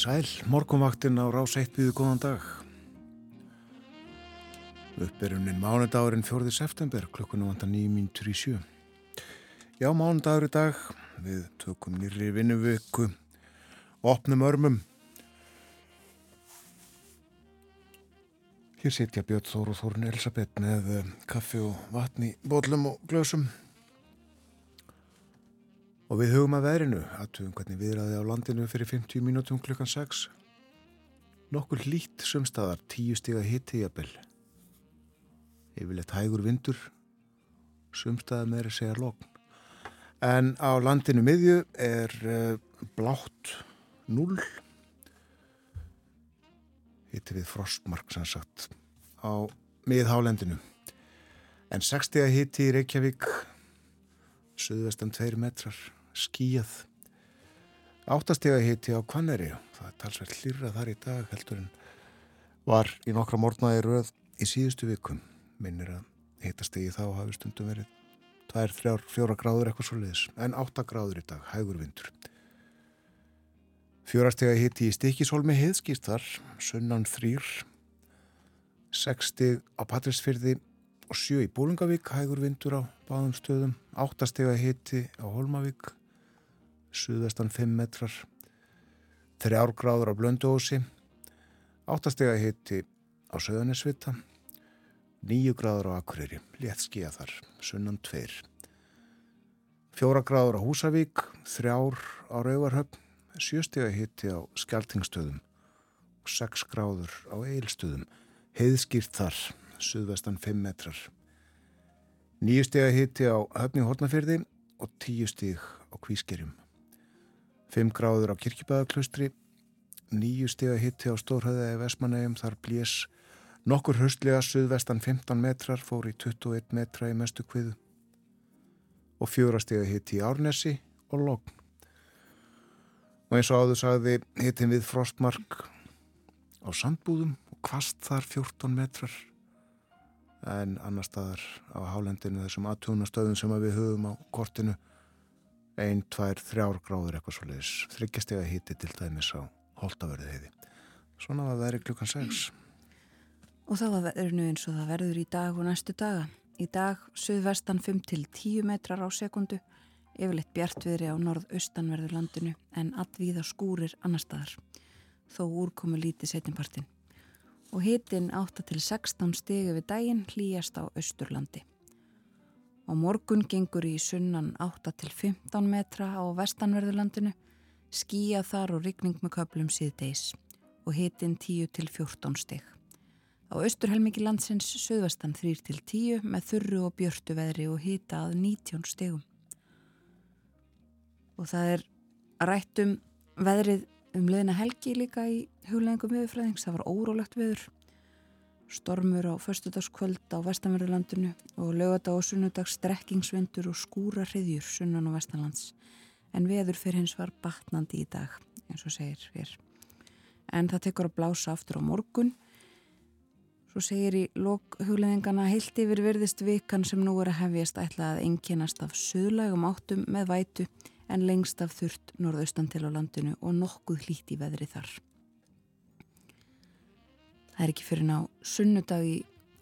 sæl, morgunvaktinn á rás 1 býðu góðan dag. Uppberunin mánudagurinn 4. september, klukkunum vantar 9 mínutur í sjö. Já, mánudagur í dag, við tökum nýri vinnuviku, opnum örmum. Hér sitja Björn Þór og Þórun Elisabeth með eh, kaffi og vatni, bólum og glösum. Og við hugum að veðrinu, aðtöfum hvernig viðraði á landinu fyrir 50 mínútum klukkan 6. Nokkur lít sumstaðar, 10 stiga hitti jafnvel. Yfirleitt hægur vindur, sumstaðar meðri segja logn. En á landinu miðju er uh, blátt 0. Hitti við frostmark sem sagt á miðhálendinu. En 6 stiga hitti í Reykjavík, söðvestan 2 metrar skíjað áttastega hiti á Kvanneri það er talsveit hlýra þar í dag heldur en var í nokkra morgnaði röð í síðustu vikum minnir að hitastegi þá hafi stundum verið það er þrjár, fjóra gráður eitthvað svo leiðis en átta gráður í dag, hægur vindur. Fjórastega hiti í stikisólmi heiðskýrt þar sunnan þrýr sextig á Patrísfyrði og sjö í Bólungavík hægur vindur á báðum stöðum. Áttastega hiti á Holmavík suðvestan 5 metrar, 3 gráður á Blönduósi, 8 steg að hitti á Söðanisvita, 9 gráður á Akureyri, létt skíða þar, sunnan 2, 4 gráður á Húsavík, 3 á Rauvarhöfn, 7 steg að hitti á Skeltingstöðum og 6 gráður á Eilstöðum, heiðskýrt þar, suðvestan 5 metrar. 9 steg að hitti á Höfni Hortnafyrði og 10 steg á Kvískerjum. 5 gráður á kirkibæðaklustri, 9 steg að hitti á Stórhæða eða Vesmanegum, þar blés nokkur höstlega suðvestan 15 metrar, fór í 21 metra í mestu kviðu og 4 steg að hitti í Árnesi og Logn. Og eins og áður sagði hittin við Frostmark á Sandbúðum og kvast þar 14 metrar en annar staðar á hálendinu þessum aðtjónastöðum sem við höfum á kortinu ein, tvær, þrjár gráður eitthvað svo leiðis, þryggjastega híti til dæmis á holtaverði heiði. Svona var verið klukkan 6. Og þá var verðinu eins og það verður í dag og næstu daga. Í dag suðvestan 5 til 10 metrar á sekundu, yfirleitt bjartviðri á norð-austanverður landinu en allvíða skúrir annar staðar, þó úrkomu lítið setjumpartin. Og hitin 8 til 16 stegi við daginn hlýjast á austurlandi. Á morgun gengur í sunnan 8-15 metra á vestanverðurlandinu, skýja þar og rigning með köplum síðdeis og hitin 10-14 steg. Á austurhelmiki landsins söðvestan 3-10 með þurru og björtu veðri og hita að 19 stegum. Og það er rættum veðrið um leðina helgi líka í hugleggingum viðfræðings. Það var órólegt veður stormur á förstudagskvöld á vestanverðurlandinu og lögata og sunnudags strekkingsvendur og skúra hriðjur sunnan á vestanlands. En veður fyrir hins var batnandi í dag eins og segir fyrr en það tekur að blása aftur á morgun. Svo segir í hugleðingana heilt yfir virðist vikan sem nú er að hefjast ætla að enginast af söðlægum áttum með vætu en lengst af þurft norðaustan til á landinu og nokkuð hlíti veðri þar það er ekki fyrir ná sunnudag í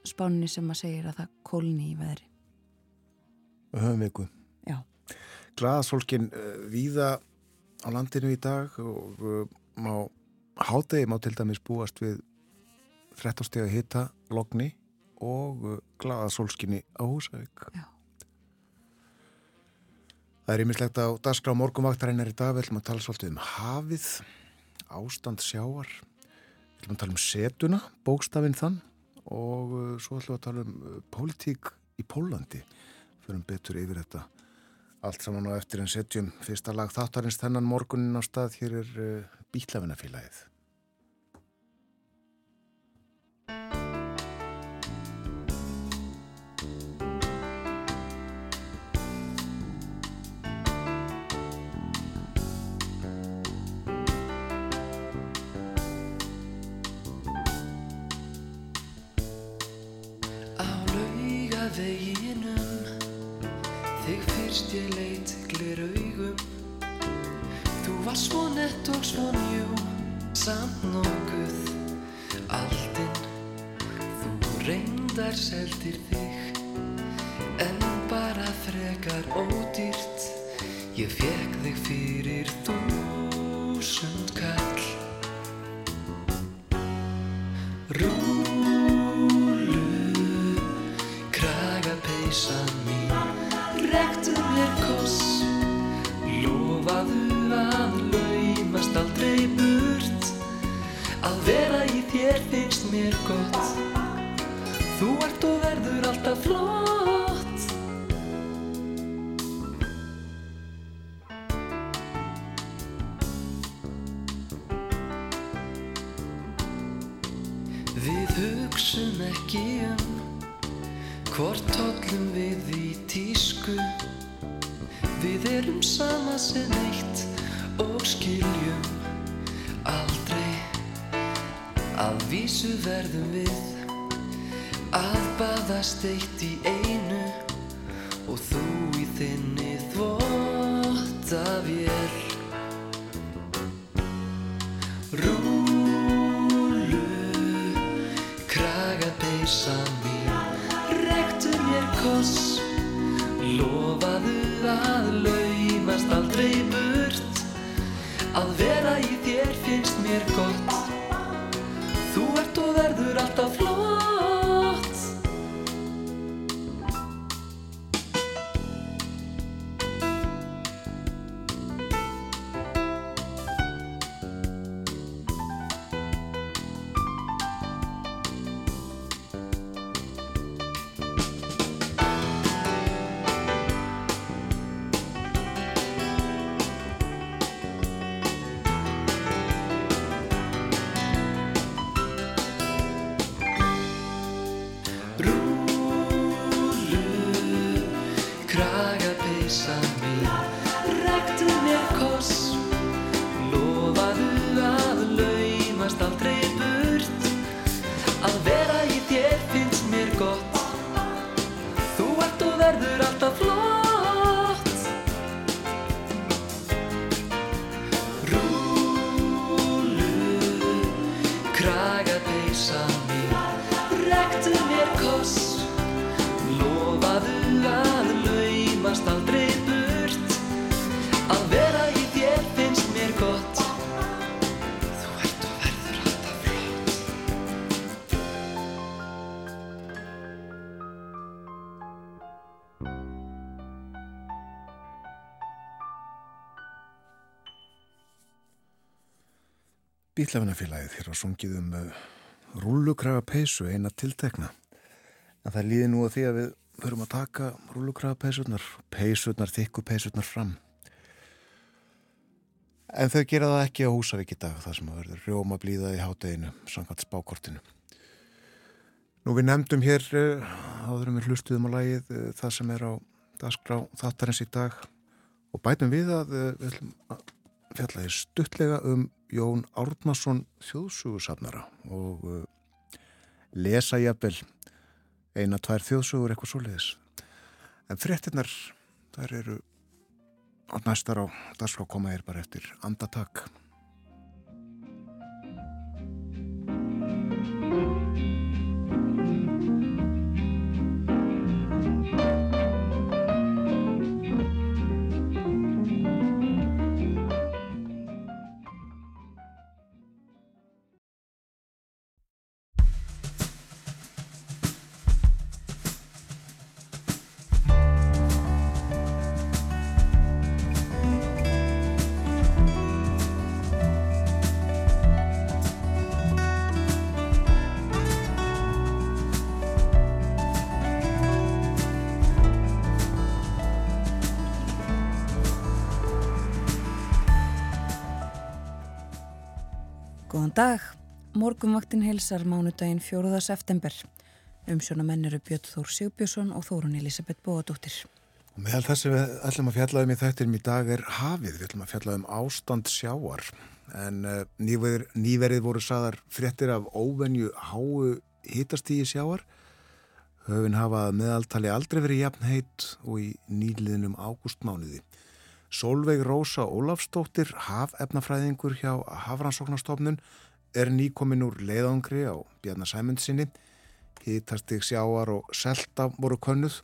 spánni sem að segja að það kólni í veðri. Höfum viku Já. Glaðasólkin uh, víða á landinu í dag og uh, má hátegi má til dæmis búast við 13 steg að hitta logni og uh, glaðasólskinni á Húsavík. Já. Það er ímislegt á dagskrá morgumvaktarinnar í dag, við ætlum að tala svolítið um hafið, ástand sjáar, Við ætlum að tala um setuna, bókstafinn þann og uh, svo ætlum að tala um uh, pólitík í Pólandi. Förum betur yfir þetta allt saman og eftir en setjum fyrsta lag þáttarins þennan morgunin á stað. Hér er uh, Og svo nett og svo njú samt nokkuð aldinn Þú reyndar seldir þig En bara frekar ódýrt. Ég fekk þig fyrir verður alltaf flott. Við hugsum ekki um Hvort tollum við í tísku. Við erum sama sem eitt og skiljum aldrei. Að vísu verðum við að baðast eitt í einu Bílafinafélagið hér var sungið um uh, rúlukraga peysu, eina tiltekna. En það líði nú að því að við förum að taka rúlukraga peysurnar, peysurnar, þykku peysurnar fram. En þau gera það ekki á Húsavík í dag, það sem að verður rjóma blíða í hátteginu, samkvæmt spákortinu. Nú við nefndum hér, uh, áðurum við hlustuðum á lagið, uh, það sem er á dagskrá þáttarins í dag og bætum við að við ætlum að fjallaði stuttlega um Jón Árnason þjóðsugusafnara og uh, lesa jafnvel eina, tvær þjóðsugur eitthvað svoleiðis. En fréttinnar, þær eru á næstar á dagskrá koma hér bara eftir andatak. Góðan dag, morgunvaktin heilsar mánudaginn 4. september. Umsjónamenn eru Björn Þór Sigbjörnsson og Þórun Elisabeth Bóadóttir. Meðal þess að við ætlum að fjalla um í þættinum í dag er hafið. Við ætlum að fjalla um ástand sjáar. En uh, nýverið, nýverið voru saðar fréttir af óvenju háu hitastígi sjáar. Höfin hafa að meðaltali aldrei verið jafn heitt og í nýliðnum ágústmánuði. Solveig Rósa Ólafstóttir, hafefnafræðingur hjá Hafrannsóknarstofnun, er nýkomin úr leiðangri á Bjarnar Sæmundsinni. Hítastig sjáar og selta voru könnuð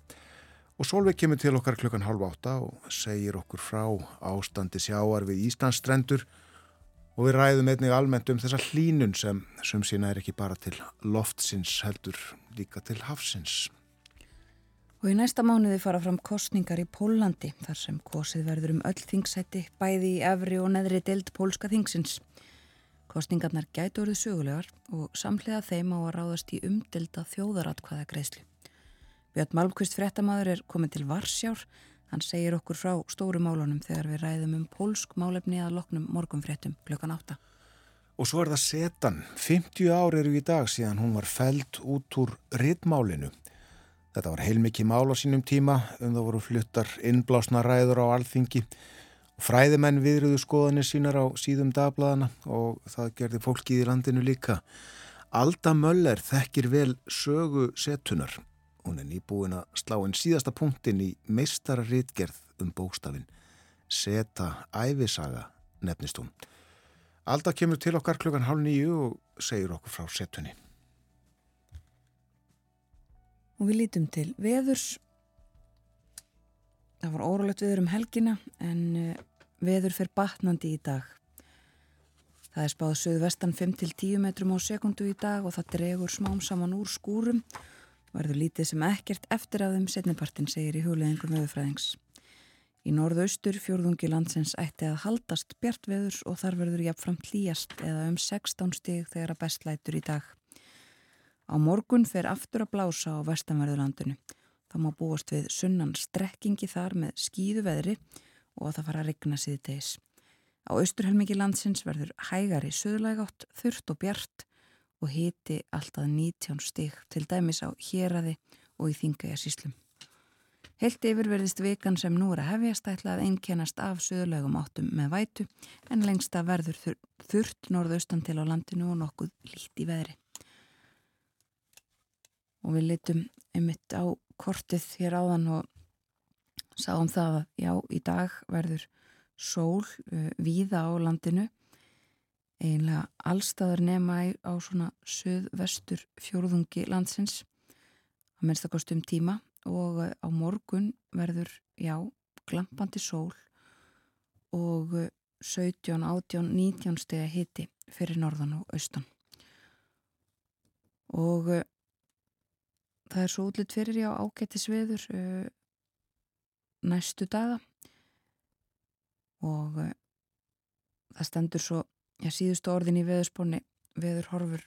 og Solveig kemur til okkar klukkan halv átta og segir okkur frá ástandi sjáar við Íslandsstrendur og við ræðum einnig almennt um þessa hlínun sem sem sína er ekki bara til loftsins heldur líka til hafsins. Og í næsta mánuði fara fram kostningar í Pólandi þar sem kosið verður um öll þingsætti bæði í efri og neðri deild pólska þingsins. Kostningarnar gætu orðið sögulegar og samlega þeim á að ráðast í umdelda þjóðaratkvæða greiðslu. Björn Malmqvist frettamæður er komið til Varsjár. Hann segir okkur frá stóru málunum þegar við ræðum um pólsk málefni að loknum morgunfrettum klukkan átta. Og svo er það setan. 50 ár eru í dag síðan hún var fælt út úr rittmálinu. Þetta var heilmikið mál á sínum tíma um það voru fluttar innblásna ræður á alþingi. Fræðimenn viðröðu skoðanir sínar á síðum dagbladana og það gerði fólkið í landinu líka. Alda Möller þekkir vel sögu setunar. Hún er nýbúin að slá einn síðasta punktin í meistara rítgerð um bókstafin. Seta æfisaga nefnist hún. Alda kemur til okkar klukkan hálf nýju og segir okkur frá setunni. Og við lítum til veðurs. Það var óralegt veður um helgina en eh, veður fer batnandi í dag. Það er spáð söðvestan 5-10 metrum á sekundu í dag og það dregur smám saman úr skúrum. Verður lítið sem ekkert eftir af þeim setnipartin segir í hugleðingum veðurfræðings. Í norðaustur fjórðungi landsins ætti að haldast bjart veðurs og þar verður jafnframt hlýjast eða um 16 stig þegar að bestlætur í dag. Á morgun fer aftur að blása á vestanverðurlandinu. Það má búast við sunnan strekkingi þar með skýðu veðri og það fara að regna síði tegis. Á austurhelmingi landsins verður hægari söðlægátt, þurft og bjart og hiti alltaf 19 stig til dæmis á héræði og í þingæja síslum. Helt yfir verðist vikan sem nú er að hefjast ætla að einkennast af söðlægum áttum með vætu en lengsta verður þurft norðaustan til á landinu og nokkuð í veðri og við litum einmitt á kortið hér áðan og sáum það að já, í dag verður sól uh, víða á landinu. Einlega allstaðar nema á svona söðvestur fjórðungi landsins að minnst að kostum tíma. Og uh, á morgun verður, já, glampandi sól og uh, 17, 18, 19 steg að hiti fyrir norðan og austan. Og uh, það er svo útlitt fyrir já ágættis veður uh, næstu daga. Og uh, það stendur svo já síðustu orðin í veðurspónni veður horfur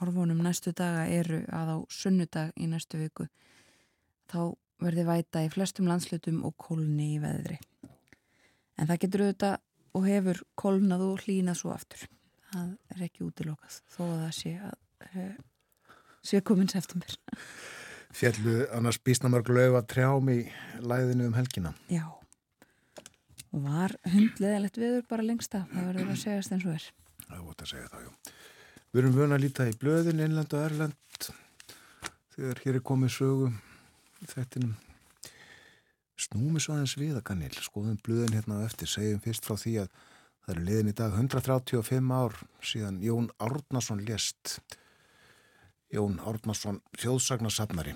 horfunum næstu daga eru að á sunnudag í næstu viku. Þá verði væta í flestum landslutum og kólni í veðri. En það getur auðvitað og hefur kólnað og hlínað svo aftur. Það er ekki útilokað þó að það sé að uh, sé komin september. Fjallu annars bísnamörg lög að trjám í læðinu um helgina. Já. Og var hundleðilegt viður bara lengsta það verður að segjast eins og er. Það er ótt að segja það, já. Við erum vöna að líta í blöðin, innland og erland þegar hér er komið sögu í þettinum snúmi svo aðeins við að kannil skoðum blöðin hérna á eftir, segjum fyrst frá því að það eru liðin í dag 135 ár síðan Jón Árnason lést Jón Árnason þjóðsagnasafnari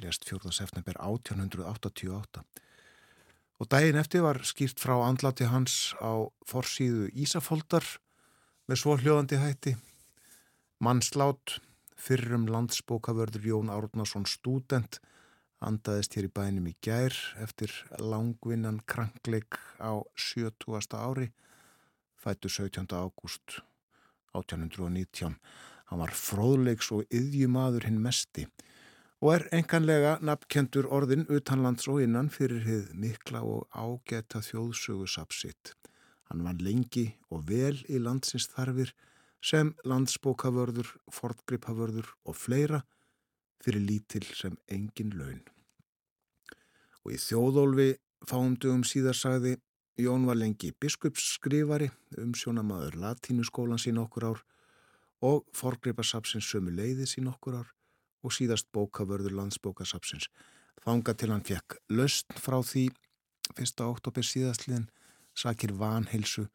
lést 4. september 1888 og daginn eftir var skýrt frá andlati hans á forsýðu Ísafoldar með svo hljóðandi hætti mannslát fyrrum landsbókavörður Jón Árnason stúdent andaðist hér í bænum í gær eftir langvinnan krankleik á 70. ári fættu 17. ágúst 1819 hann var fróðleiks og yðjumadur hinn mesti og er enganlega nafnkendur orðin utanlands og innan fyrir hið mikla og ágæta þjóðsögu sapsitt. Hann var lengi og vel í landsins þarfir sem landsbókavörður, fortgripavörður og fleira fyrir lítil sem engin laun. Og í þjóðólfi fáumdugum síðar sagði Jón var lengi biskupsskrifari um sjónamaður latínuskólan sín okkur ár og forgripasapsins sömu leiði sín okkur ár og síðast bókavörður landsbókasapsins. Þanga til hann fekk löst frá því 1. oktober síðastliðin sakir vanhilsu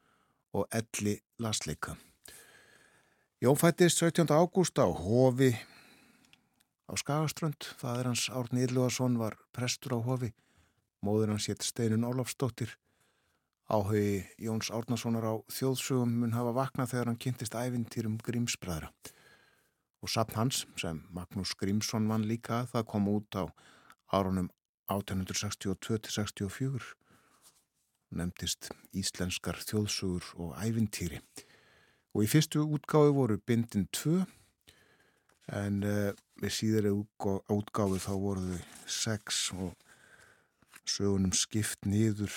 og elli lasleika. Jón fættist 17. ágúst á Hofi á Skagaströnd. Fadur hans Árni Ylluarsson var prestur á Hofi. Móður hans hétt Steinun Ólafsdóttir. Áhugi Jóns Árnasonar á þjóðsögum mun hafa vaknað þegar hann kynntist ævintýrum Grímsbræðra. Og sapn hans, sem Magnús Grímsson vann líka, það kom út á árunum 1862-64. Nemtist Íslenskar þjóðsögur og ævintýri og í fyrstu útgáfi voru bindin tvö en uh, við síðari útgáfi þá voru þau sex og sögunum skipt nýður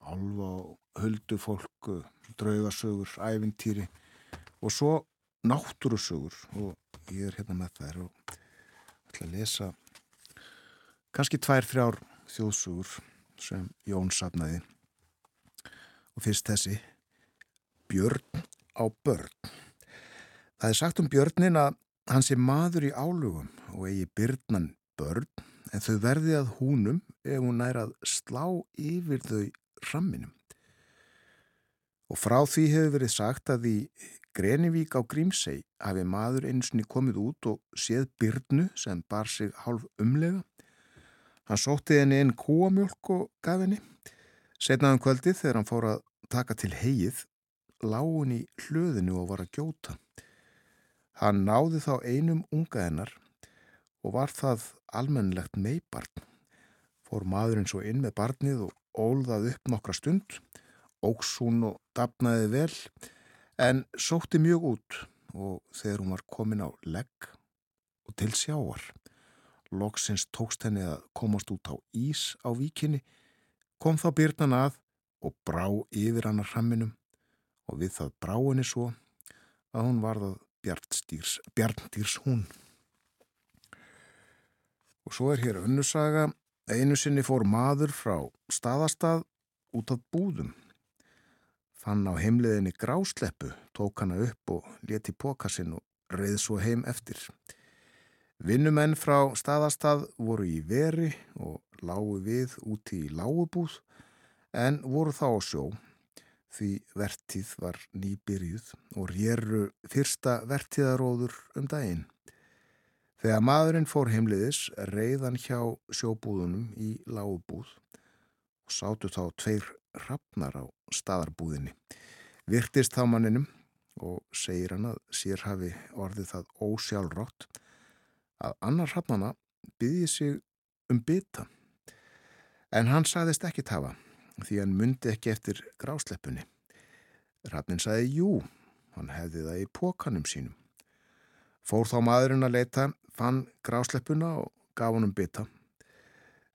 alva og höldu fólk draugasögur, ævintýri og svo náttúrusögur. Og ég er hérna með þær og ætla að lesa kannski tvær, þrjár þjóðsögur sem Jón sapnaði og fyrst þessi Björn á börn. Það er sagt um björnin að hann sé maður í álugum og eigi byrnan börn en þau verði að húnum ef hún nær að slá yfir þau ramminum. Og frá því hefur verið sagt að í Grenivík á Grímsei hafi maður einsinni komið út og séð byrnu sem bar sig hálf umlega. Hann sótti henni einn kúamjölk og gaf henni. Setnaðan um kvöldið þegar hann fór að taka til heið lágun í hlöðinu og var að gjóta. Hann náði þá einum unga hennar og var það almennlegt meibarn. Fór maðurinn svo inn með barnið og ólðað upp nokkra stund, óks hún og dapnaði vel, en sótti mjög út og þegar hún var komin á legg og til sjáar. Loksins tókst henni að komast út á ís á víkinni, kom þá byrnan að og brá yfir hann að hramminum og við það bráinni svo að hún varðað bjarndýrs hún. Og svo er hér önnusaga, einu sinni fór maður frá staðastað út af búðum. Fann á heimliðinni grásleppu, tók hana upp og leti pókasinn og reið svo heim eftir. Vinnumenn frá staðastað voru í veri og lágu við úti í lágubúð en voru þá á sjó því vertíð var nýbyrjuð og rýru fyrsta vertíðaróður um daginn. Þegar maðurinn fór heimliðis reyðan hjá sjóbúðunum í lágubúð og sátu þá tveir hrafnar á staðarbúðinni. Virtist þá manninum og segir hann að sér hafi orðið það ósjálfrátt að annar hrafnana byggði sig um bytta. En hann saðist ekki tafa því hann myndi ekki eftir grásleppunni. Rafnin saði jú, hann hefði það í pókanum sínum. Fór þá maðurinn að leita, fann grásleppuna og gaf honum bytta.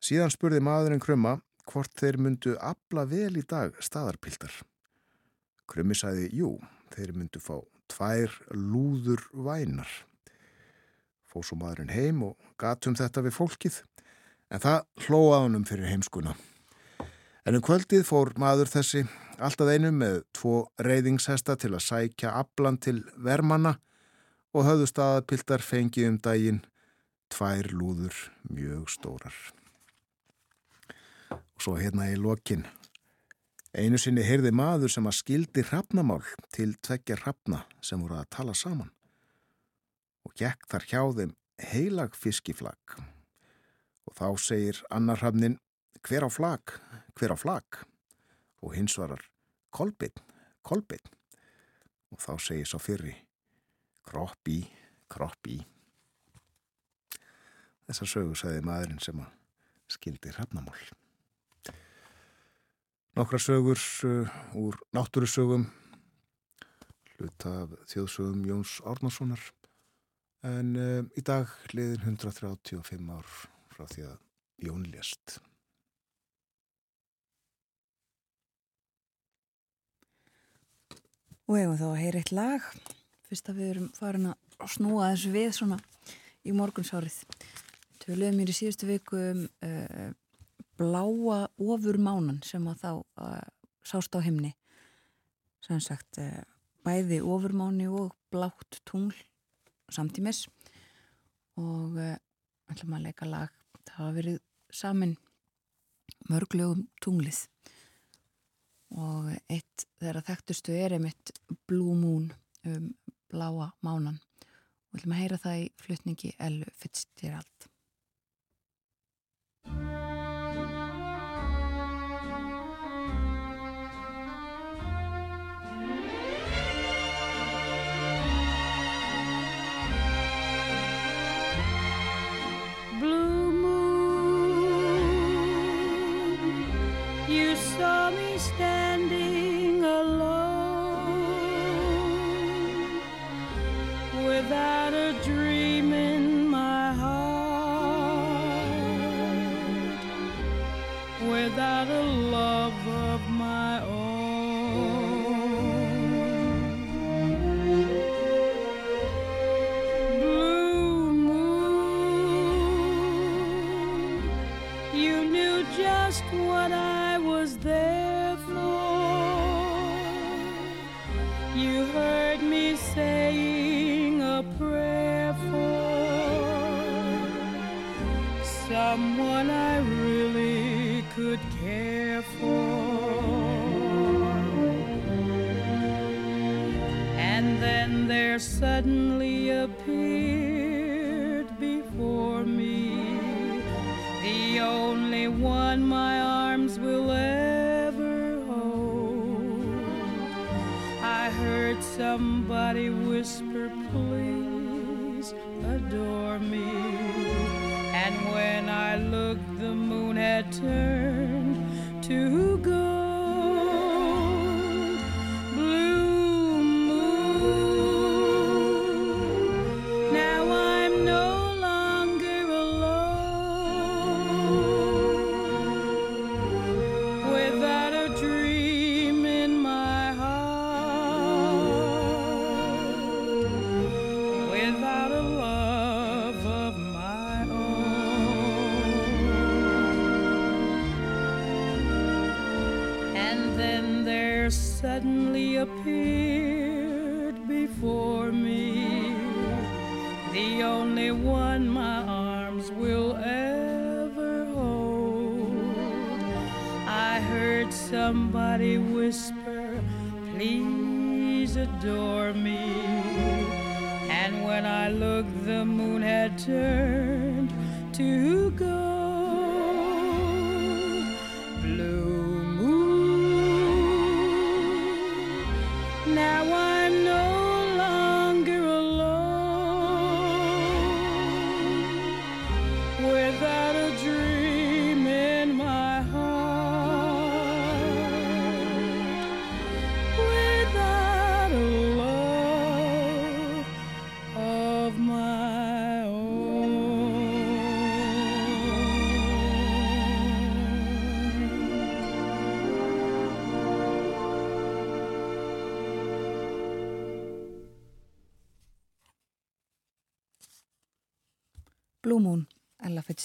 Síðan spurði maðurinn Krumma hvort þeir myndu abla vel í dag staðarpildar. Krummi saði jú, þeir myndu fá tvær lúður vænar. Fór svo maðurinn heim og gatum þetta við fólkið en það hlóða honum fyrir heimskuna. En um kvöldið fór maður þessi alltaf einu með tvo reyðingshesta til að sækja aflan til vermanna og höfðu staðapiltar fengið um daginn tvær lúður mjög stórar. Og svo hérna í lokin. Einu sinni heyrði maður sem að skildi hrafnamál til tveggja hrafna sem voru að tala saman og gekk þar hjá þeim heilag fiskiflag og þá segir annar hrafnin hver á flag hver á flag og hins varar kolbinn, kolbinn og þá segir svo fyrri kropp í, kropp í. Þessar sögur sagði maðurinn sem að skildi hrafnamál. Nokkra sögur uh, úr náttúrusögum hluta af þjóðsögum Jóns Árnarssonar en uh, í dag liðin 135 ár frá því að Jón lést. Og hefum þá að heyra eitt lag fyrst að við erum farin að snúa þessu við svona í morgunsárið. Töluðum mér í síðustu viku um uh, bláa ofurmánan sem að þá uh, sást á himni. Sem sagt uh, bæði ofurmáni og blátt tungl samtímis og ætlum að leika lag. Það hafa verið samin mörglegum tunglið og eitt þeirra þekktustu er einmitt Blue Moon um Bláa mánan. Við viljum að heyra það í flutningi Ellu somebody whisper, please adore me. And when I looked, the moon had turned. adore me. And when I looked, the moon had turned to gold.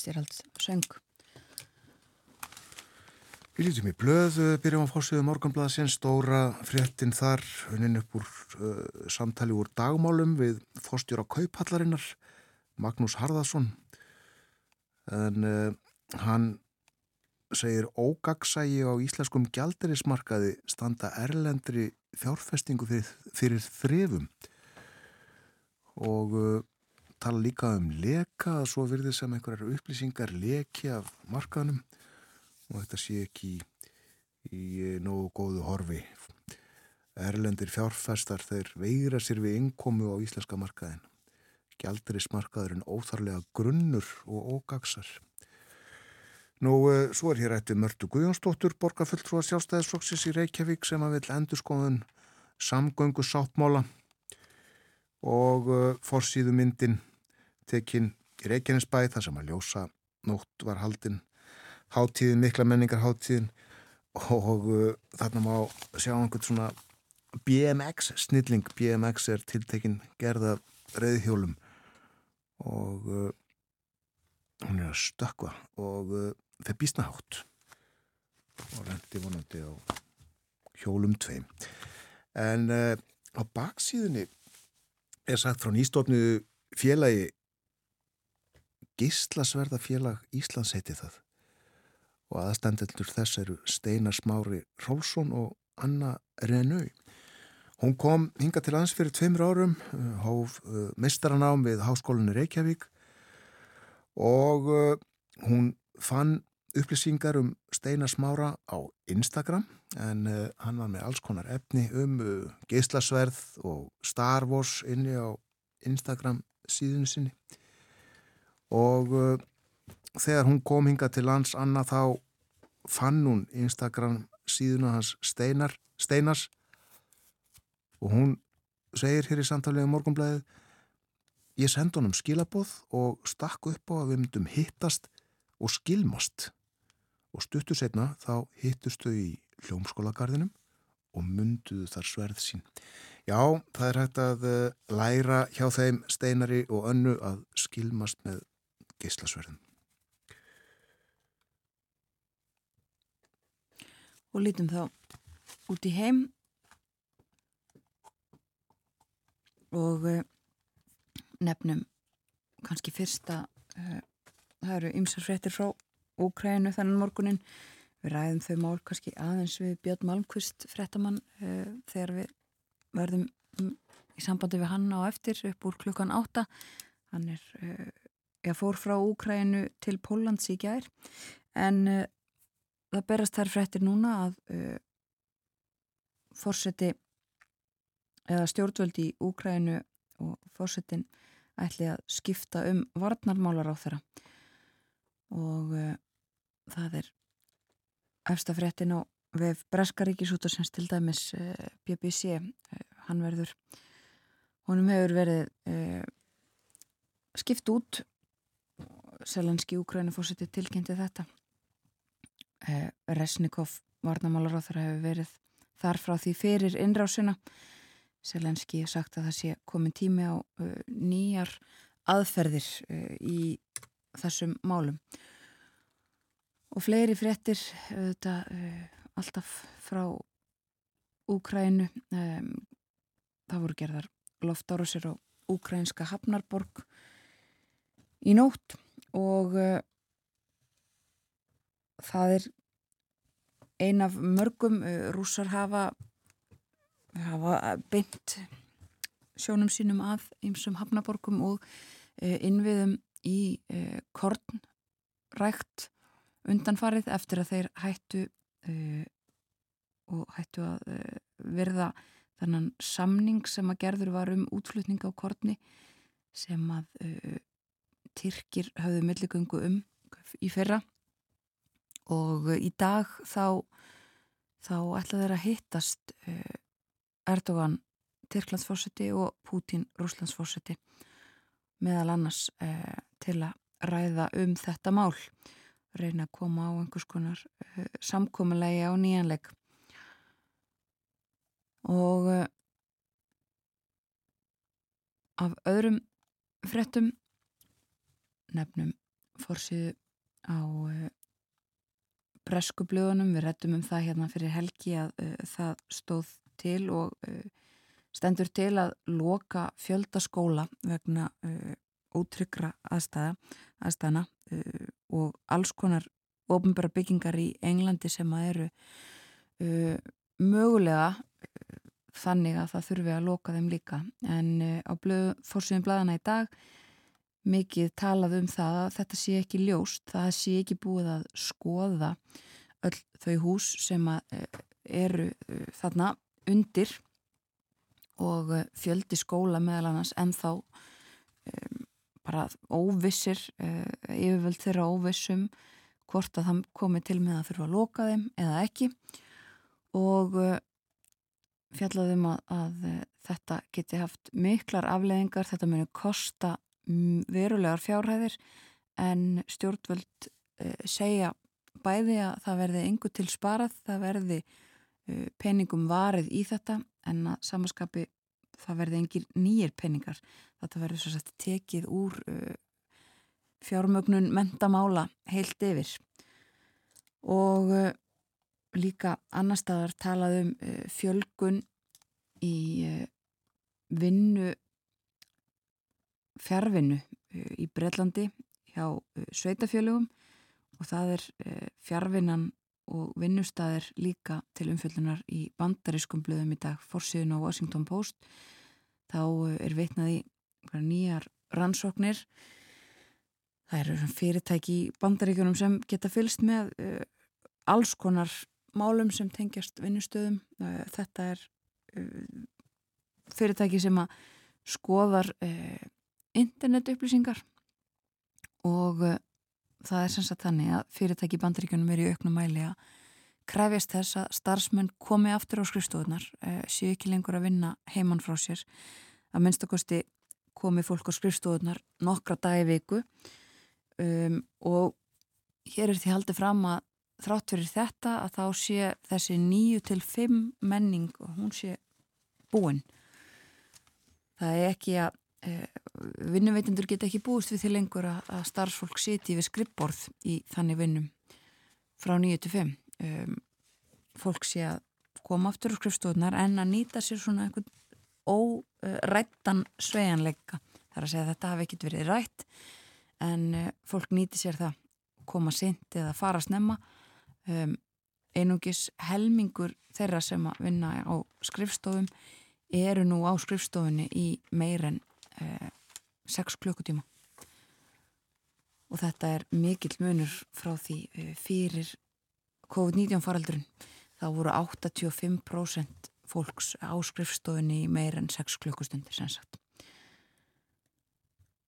Fitzgerald söng. Við lítum í blöð, byrjum á fórsöðu morgunblæðsinn, stóra fréttin þar, hunin upp úr uh, samtali úr dagmálum við fórstjóra Kauphallarinnar, Magnús Harðarsson. En uh, hann segir ógagsægi á íslenskum gjaldirismarkaði standa erlendri fjárfestingu fyrir, fyrir þrefum og uh, tala líka um leka að svo virði sem einhverjar upplýsingar leki af markaðnum og þetta sé ekki í, í nógu góðu horfi. Erlendir fjárfæstar þeir veira sér við innkomu á íslenska markaðin. Gjaldurismarkaðurinn óþarlega grunnur og ógagsar. Nú, eh, svo er hér ættið Mörtu Guðjónsdóttur, borgarfulltrúa sjálfstæðisflokksins í Reykjavík sem að vil endur skoðun samgöngu sáttmála og uh, forsýðu myndin tekinn í Reykjanesbæ þar sem að ljósa nótt var haldinn háttíðin, mikla menningar háttíðin og uh, þarna má sjá einhvern svona BMX snilling, BMX er tiltekinn gerða reyðhjólum og uh, hún er að stökka og uh, þeir býstna hátt og rendi vonandi á hjólum tveim. En uh, á baksíðunni er sagt frá nýstofnu félagi Gíslasverða félag Íslands heiti það. Og aðstandendur þess eru Steinar Smári Rólsson og Anna Renau Hún kom hinga til lands fyrir tveimur árum, hóf mistaranám við Háskólinni Reykjavík. Og hún fann upplýsingar um Steinar Smára á Instagram en hann var með alls konar efni um geislasverð og Star Wars inni á Instagram síðun sinni og uh, þegar hún kom hinga til lands Anna þá fann hún Instagram síðuna hans Steinar, Steinars og hún segir hér í samtalið um morgunblæðið ég sendi honum skilabóð og stakk upp á að við myndum hittast og skilmast og stuttur setna þá hittust þau í hljómskólagarðinum og munduðu þar sverð sín. Já, það er hægt að uh, læra hjá þeim steinari og önnu að skilmast með geyslasverðin. Og lítum þá út í heim. Og uh, nefnum kannski fyrsta uh, það eru ymsar fréttir frá Úkrænu þannig morgunin við ræðum þau mál kannski aðeins við Björn Malmqvist fréttamann uh, þegar við verðum um, í sambandi við hann á eftir upp úr klukkan átta. Hann er, uh, ég fór frá Úkrænu til Pólans í gær en uh, það berast þær fréttir núna að fórseti eða stjórnvöldi í Úkrænu og fórsetin ætli að skipta um varnarmálar á þeirra og uh, það er efstafréttin á vef Breskaríkisútarsins til dæmis uh, eh, BBC uh, eh, hann verður honum hefur verið skipt út Selenski Úkræni fórseti tilkynnti þetta. Resnikov varnamálar á þeirra hefur verið þar frá því fyrir innrásina. Selenski sagt að það sé komin tími á nýjar aðferðir í þessum málum. Og fleiri fréttir þetta, alltaf frá Úkrænu það voru gerðar loftárusir á Úkrænska Hafnarborg í nótt og uh, það er ein af mörgum uh, rússar hafa hafa beint sjónum sínum að ymsum Hafnarborgum og innviðum í uh, kornrækt undanfarið eftir að þeir hættu uh, og hættu að uh, verða þannan samning sem að gerður var um útflutning á korni sem að Tyrkir hafðu milligöngu um í fyrra. Og í dag þá þá ætla þeir að hittast Erdogan Tyrklandsfórseti og Pútín Rúslandsfórseti meðal annars eh, til að ræða um þetta mál. Reyna að koma á einhvers konar samkominlega á nýjanleik og af öðrum frettum nefnum fórsíðu á uh, breskublöðunum við rettum um það hérna fyrir helgi að það stóð til og stendur til að loka fjöldaskóla vegna ótryggra aðstæða, aðstæðana uh, og alls konar ofnbæra byggingar í Englandi sem að eru uh, mögulega uh, þannig að það þurfi að loka þeim líka. En uh, á fórsýðum bladana í dag mikið talað um það að þetta sé ekki ljóst, það sé ekki búið að skoða öll þau hús sem uh, eru uh, þarna undir og fjöldi skóla meðal annars en þá um, bara óvissir uh, yfirvöld þeirra óvissum hvort að það komi til með að þurfa að loka þeim eða ekki og uh, fjallaðum að, að þetta geti haft miklar afleðingar, þetta muni kosta verulegar fjárhæðir en stjórnvöld segja bæði að það verði engu til sparað, það verði peningum varið í þetta en að samaskapi það verði engir nýjir peningar. Þetta verður svo sett tekið úr uh, fjármögnun mentamála heilt yfir. Og líka annar staðar talað um uh, fjölgun í vinnu fjárvinnu uh, í Breitlandi hjá uh, sveitafjölugum og það er fjárvinnan og vinnustæðir líka til umfjöldunar í bandarískum blöðum í dag fórsíðun á Washington Post. Þá er vitnað í nýjar rannsóknir. Það eru fyrirtæki í bandaríkunum sem geta fylst með alls konar málum sem tengjast vinnustöðum. Þetta er fyrirtæki sem að skoðar uh, internet upplýsingar og uh, það er sem sagt þannig að fyrirtæki í bandaríkunum er í auknum mæli að krefjast þess að starfsmenn komi aftur á skrifstofunar uh, séu ekki lengur að vinna heimann frá sér. Að minnstakosti komi fólk á skrifstofunar nokkra dagi viku. Um, og hér er því haldið fram að þrátt fyrir þetta að þá sé þessi nýju til fimm menning og hún sé búin. Það er ekki að vinnuveitindur geta ekki búist við því lengur að, starfsfólk siti við skrippborð í þannig vinnum frá nýju til fimm. Um, fólk sé að koma aftur á skrifstofunar en að nýta sér svona einhvern órættan svejanleika þar að segja að þetta hafi ekkit verið rætt en uh, fólk nýti sér það koma sint eða fara snemma. Um, einungis helmingur þeirra sem að vinna á skrifstofum eru nú á skrifstofunni í meir en 6 klukkutíma. Og þetta er mikill munur frá því uh, fyrir COVID-19 faraldurinn. Þá voru 85% fólks á skrifstofunni í meir en 6 klukkustundir sem sagt.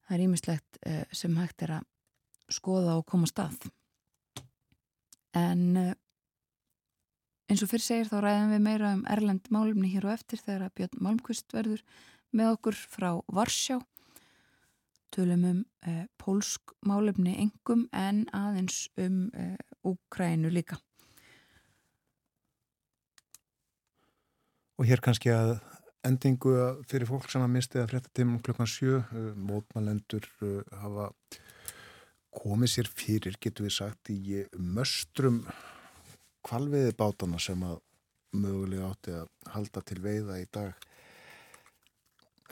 Það er ímislegt uh, sem hægt er að skoða og koma stað. En eins og fyrir segir þá ræðum við meira um Erlend málumni hér og eftir þegar að Björn Malmqvist verður með okkur frá Varsjá tölum um uh, pólsk málumni engum en aðeins um Úkrænu líka Og hér kannski að endingu fyrir fólk sem að misti að frétta tímum klukkan sjö, mótmælendur hafa komið sér fyrir, getur við sagt, í möstrum kvalviði bátana sem að mögulega átti að halda til veiða í dag.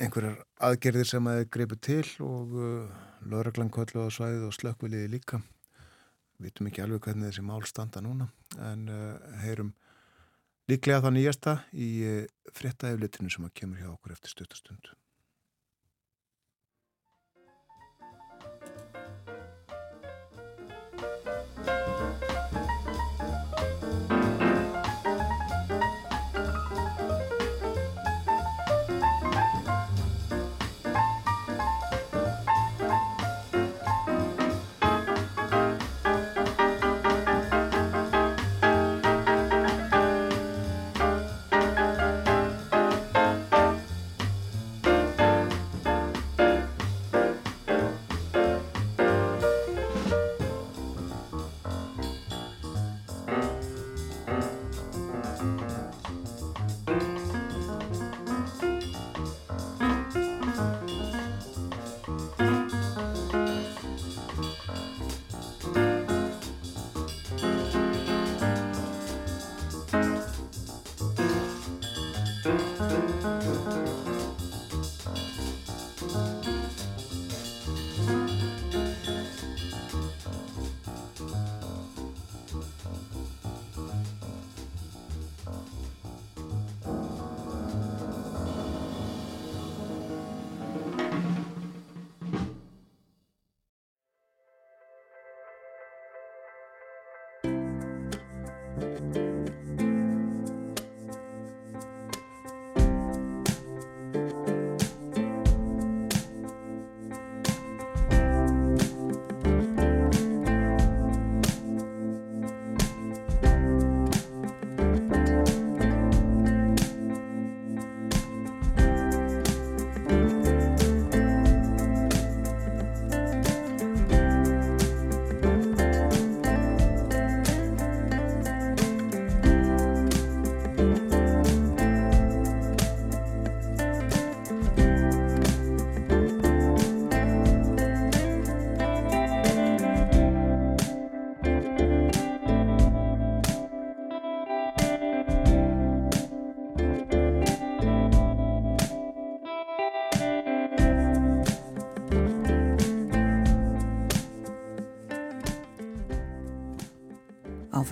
Einhverjar aðgerðir sem að greipu til og uh, lögreglan kollu á svæðið og slökkviliði líka. Við vitum ekki alveg hvernig þessi mál standa núna en uh, heyrum líklega það nýjasta í uh, fréttaeflitinu sem að kemur hjá okkur eftir stuttastundu.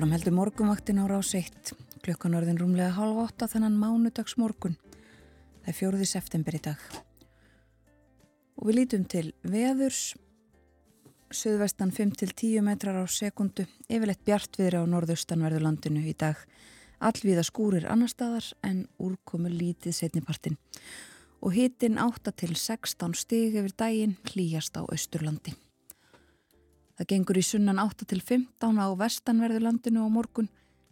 Áfram heldur morgumvaktin á rás 1, klukkan orðin rúmlega halv 8 þennan mánudags morgun. Það er fjóruði september í dag. Og við lítum til veðurs, söðvestan 5-10 metrar á sekundu, yfirleitt bjartviðri á norðaustanverðurlandinu í dag. Allvíða skúrir annar staðar en úrkomu lítið setnipartin. Og hitin 8-16 stig yfir daginn hlýjast á Östurlandi. Það gengur í sunnan 8 til 15 á vestanverðurlandinu á morgun,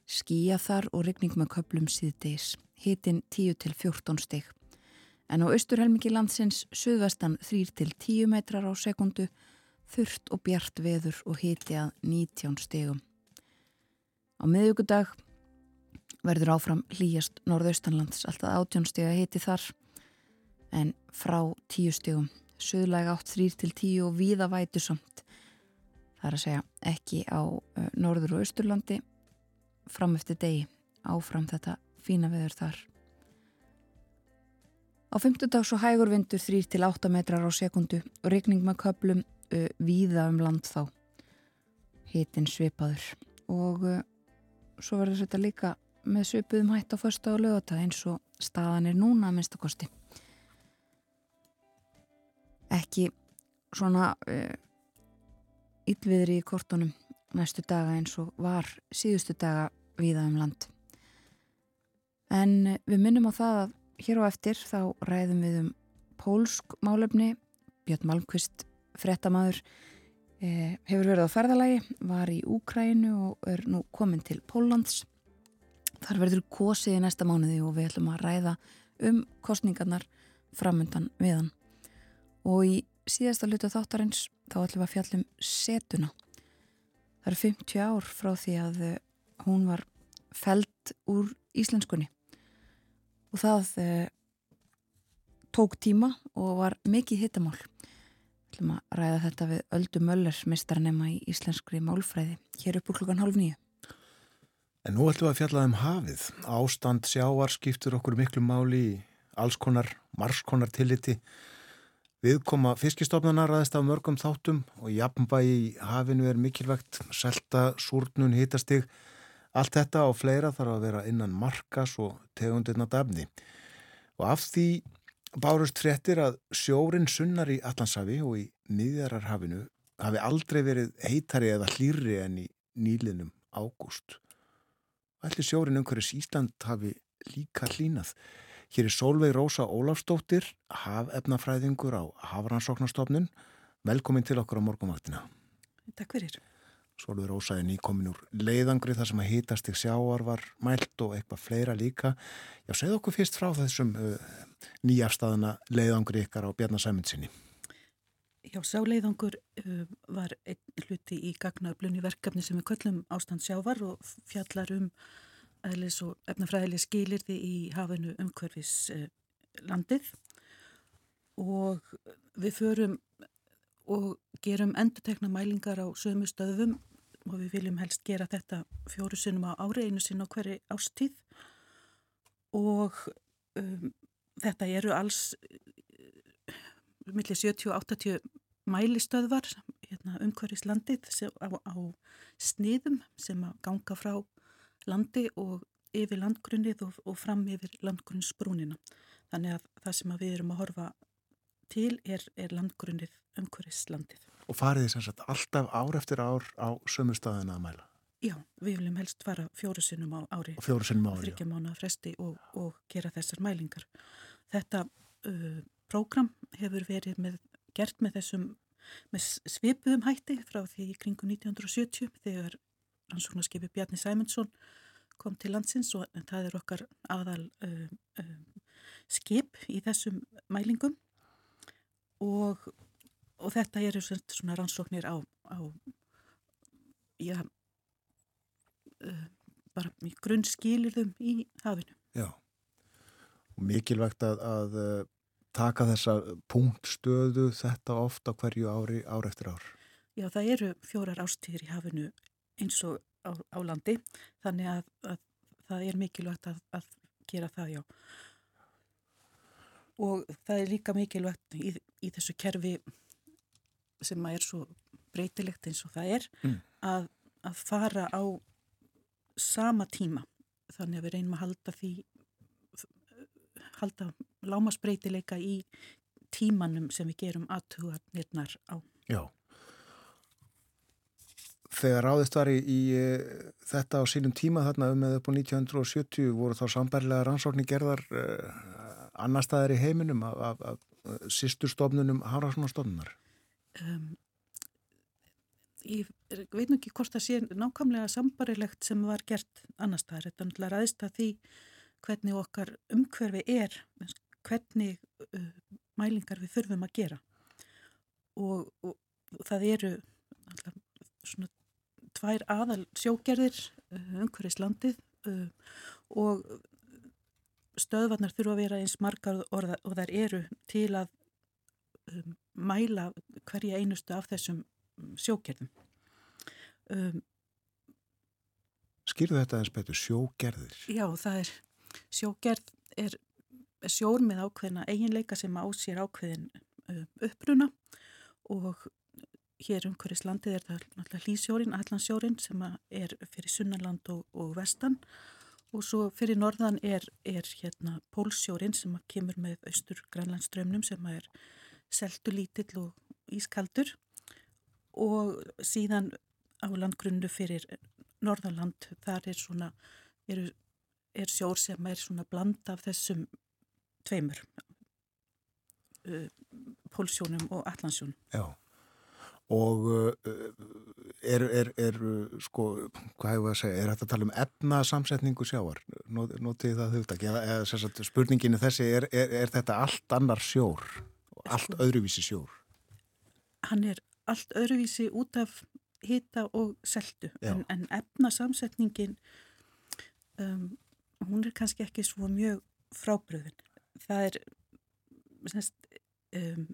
skýja þar og regning með köplum síðdeis, hitin 10 til 14 steg. En á austurhelmingi landsins suðvestan 3 til 10 metrar á sekundu, þurft og bjart veður og hiti að 19 stegum. Á miðugudag verður áfram hlýjast norðaustanlands, alltaf 18 steg að hiti þar, en frá 10 stegum, suðlega 8 3 til 10 og víða vætu samt það er að segja ekki á uh, norður og austurlandi. Fram eftir degi áfram þetta fína veður þar. Á 50 dags og hægur vindur 3 til 8 metrar á sekundu og regning með köplum uh, víða um land þá. Hitin svipaður. Og uh, svo verður þetta líka með svipuðum hætt á första og lögata eins og staðan er núna að minnstakosti ekki svona yllviðri í kortunum næstu daga eins og var síðustu daga viða um land. En við minnum á það að hér á eftir þá ræðum við um pólsk málefni, Björn Malmqvist, frettamæður, eh, hefur verið á ferðalagi, var í Úkrænu og er nú komin til Póllands. Þar verður kosið í næsta mánuði og við ætlum að ræða um kostningarnar framöndan viðan. Og í síðasta luta þáttarins þá ætlum við að fjallum setuna. Það eru 50 ár frá því að eh, hún var feld úr íslenskunni og það eh, tók tíma og var mikið hittamál. Við ætlum að ræða þetta við Öldu Möller, mistarnema í íslenskri málfræði, hér upp úr klukkan hálf nýju. En nú ætlum við að fjalla um hafið. Ástand sjáar skiptur okkur miklu máli í alls konar, margskonar tilliti Viðkoma fiskistofnanar ræðist af mörgum þáttum og jafnbæi í hafinu er mikilvægt, selta, súrnun, hitastig. Allt þetta og fleira þarf að vera innan markas og tegundirna dafni. Og af því bárust fréttir að sjórin sunnar í Allansafi og í miðjararhafinu hafi aldrei verið heitari eða hlýri en í nýlinum ágúst. Allir sjórin umhverjus Ísland hafi líka hlínað. Hér er Solveig Rósa Ólafstóttir, hafefnafræðingur á Hafrannsóknarstofnun. Velkomin til okkur á morgumvaktina. Takk fyrir. Solveig Rósa er nýkomin úr leiðangri þar sem að hýtast í sjáar var mælt og eitthvað fleira líka. Já, segð okkur fyrst frá þessum uh, nýjafstæðana leiðangri ykkar á Bjarnasæmundsinni. Já, sáleiðangur uh, var einn hluti í gagnaðurblunni verkefni sem við köllum ástand sjávar og fjallar um eðlis og efnafræðileg skilirði í hafinu umhverfis eh, landið og við förum og gerum endutekna mælingar á sömu stöðum og við viljum helst gera þetta fjóru sinnum á ári, einu sinn á hverju ástíð og um, þetta eru alls um, millir 70-80 mælistöðvar hérna, umhverfis landið á, á sniðum sem að ganga frá landi og yfir landgrunnið og, og fram yfir landgrunnsbrúnina. Þannig að það sem að við erum að horfa til er, er landgrunnið umhverfislandið. Og farið þess að alltaf ár eftir ár á sömu staðina að mæla? Já, við viljum helst fara fjóru sinnum á ári. Og fjóru sinnum á ári, já. Þryggja mánu að fresti og, og gera þessar mælingar. Þetta uh, prógram hefur verið með, gert með þessum með svipuðum hætti frá því í kringu 1970 þegar rannsóknarskipi Bjarni Sæmundsson kom til landsins og það er okkar aðal uh, uh, skip í þessum mælingum og, og þetta eru svona rannsóknir á, á já, uh, bara grunnskilirðum í hafinu. Já, og mikilvægt að, að uh, taka þessa punktstöðu þetta ofta hverju ári, ár eftir ár. Já, það eru fjórar ástíðir í hafinu eins og á, á landi þannig að, að það er mikilvægt að, að gera það já og það er líka mikilvægt í, í þessu kerfi sem er svo breytilegt eins og það er mm. að, að fara á sama tíma þannig að við reynum að halda því halda lámasbreytileika í tímanum sem við gerum aðtugarnirnar á. Já. Þegar ráðist var í, í þetta á sínum tíma þarna um eða upp á 1970 voru þá sambærlega rannsóknir gerðar uh, annar staðar í heiminum af, af, af sýsturstofnunum Hárasónastofnunar? Um, ég veit nú ekki hvort það sé nákvæmlega sambarilegt sem var gert annar staðar. Þetta er náttúrulega ræðist að því hvernig okkar umhverfi er, hvernig uh, mælingar við þurfum að gera og, og, og það eru alltaf svona tvær aðal sjógerðir uh, umhverjus landið uh, og stöðvarnar þurfa að vera eins margar og, og þær eru til að um, mæla hverja einustu af þessum um, sjógerðum. Um, Skýrðu þetta eins betur, sjógerðir? Já, það er, sjógerð er, er sjór með ákveðina eiginleika sem á sér ákveðin um, uppruna og hér umhverjus landið er það náttúrulega hlýsjórin, allansjórin sem er fyrir sunnaland og, og vestan. Og svo fyrir norðan er, er hérna pólsjórin sem kemur með austur grænlandströmmnum sem er seltu lítill og ískaldur. Og síðan á landgrunnu fyrir norðanland þar er svona er, er sjór sem er svona bland af þessum tveimur uh, pólsjónum og allansjónum. Já og uh, er, er, er sko, hvað hefur að segja, er þetta að tala um efnasamsetningu sjáar, notið það hugtak, eða, eða sagt, spurninginu þessi, er, er þetta allt annar sjór, allt sko, öðruvísi sjór? Hann er allt öðruvísi út af hita og seldu, en, en efnasamsetningin, um, hún er kannski ekki svo mjög frábröðin. Það er, um,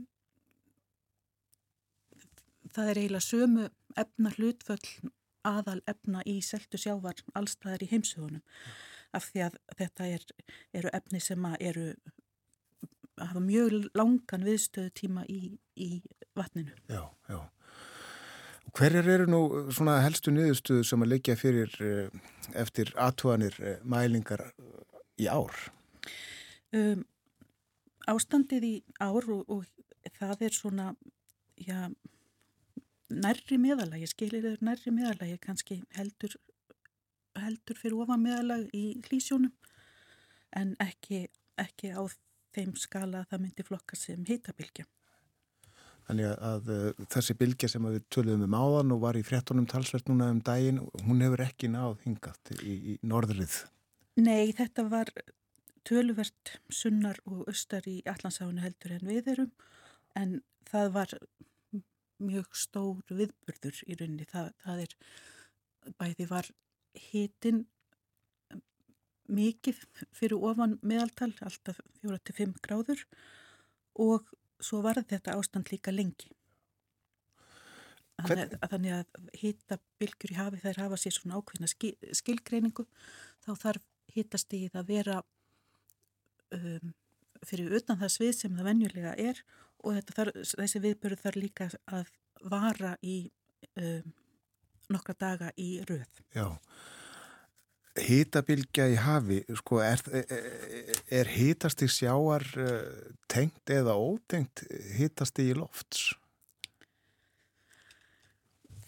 það er eiginlega sömu efna hlutföll aðal efna í seltu sjávar allstaðar í heimsugunum af því að þetta er, eru efni sem eru hafa mjög langan viðstöðu tíma í, í vatninu. Já, já. Hverjar eru nú svona helstu niðurstöðu sem að leikja fyrir eftir aðtúanir mælingar í ár? Um, ástandið í ár og, og það er svona, já, nærri meðalagi, skilir þeir nærri meðalagi, kannski heldur, heldur fyrir ofan meðalag í hlýsjónum en ekki, ekki á þeim skala að það myndi flokka sem heitabilgja. Þannig að, að þessi bilgja sem við töluðum um áðan og var í frettunum talsvert núna um daginn, hún hefur ekki náð hingat í, í norðrið. Nei, þetta var töluvert sunnar og austar í allansáinu heldur en við erum en það var mjög stór viðburður í rauninni. Það, það er, bæði var hitin mikið fyrir ofan meðaltal, alltaf 4-5 gráður og svo var þetta ástand líka lengi. Þannig að, þannig að hita bylgjur í hafi þær hafa sér svona ákveðna skil, skilgreiningu þá þarf hitastíð að vera um, fyrir utan það svið sem það venjulega er og þar, þessi viðbörð þarf líka að vara í um, nokkra daga í röð. Já, hýtabilgja í hafi, sko, er, er, er hýtasti sjáar uh, tengt eða ótengt hýtasti í lofts?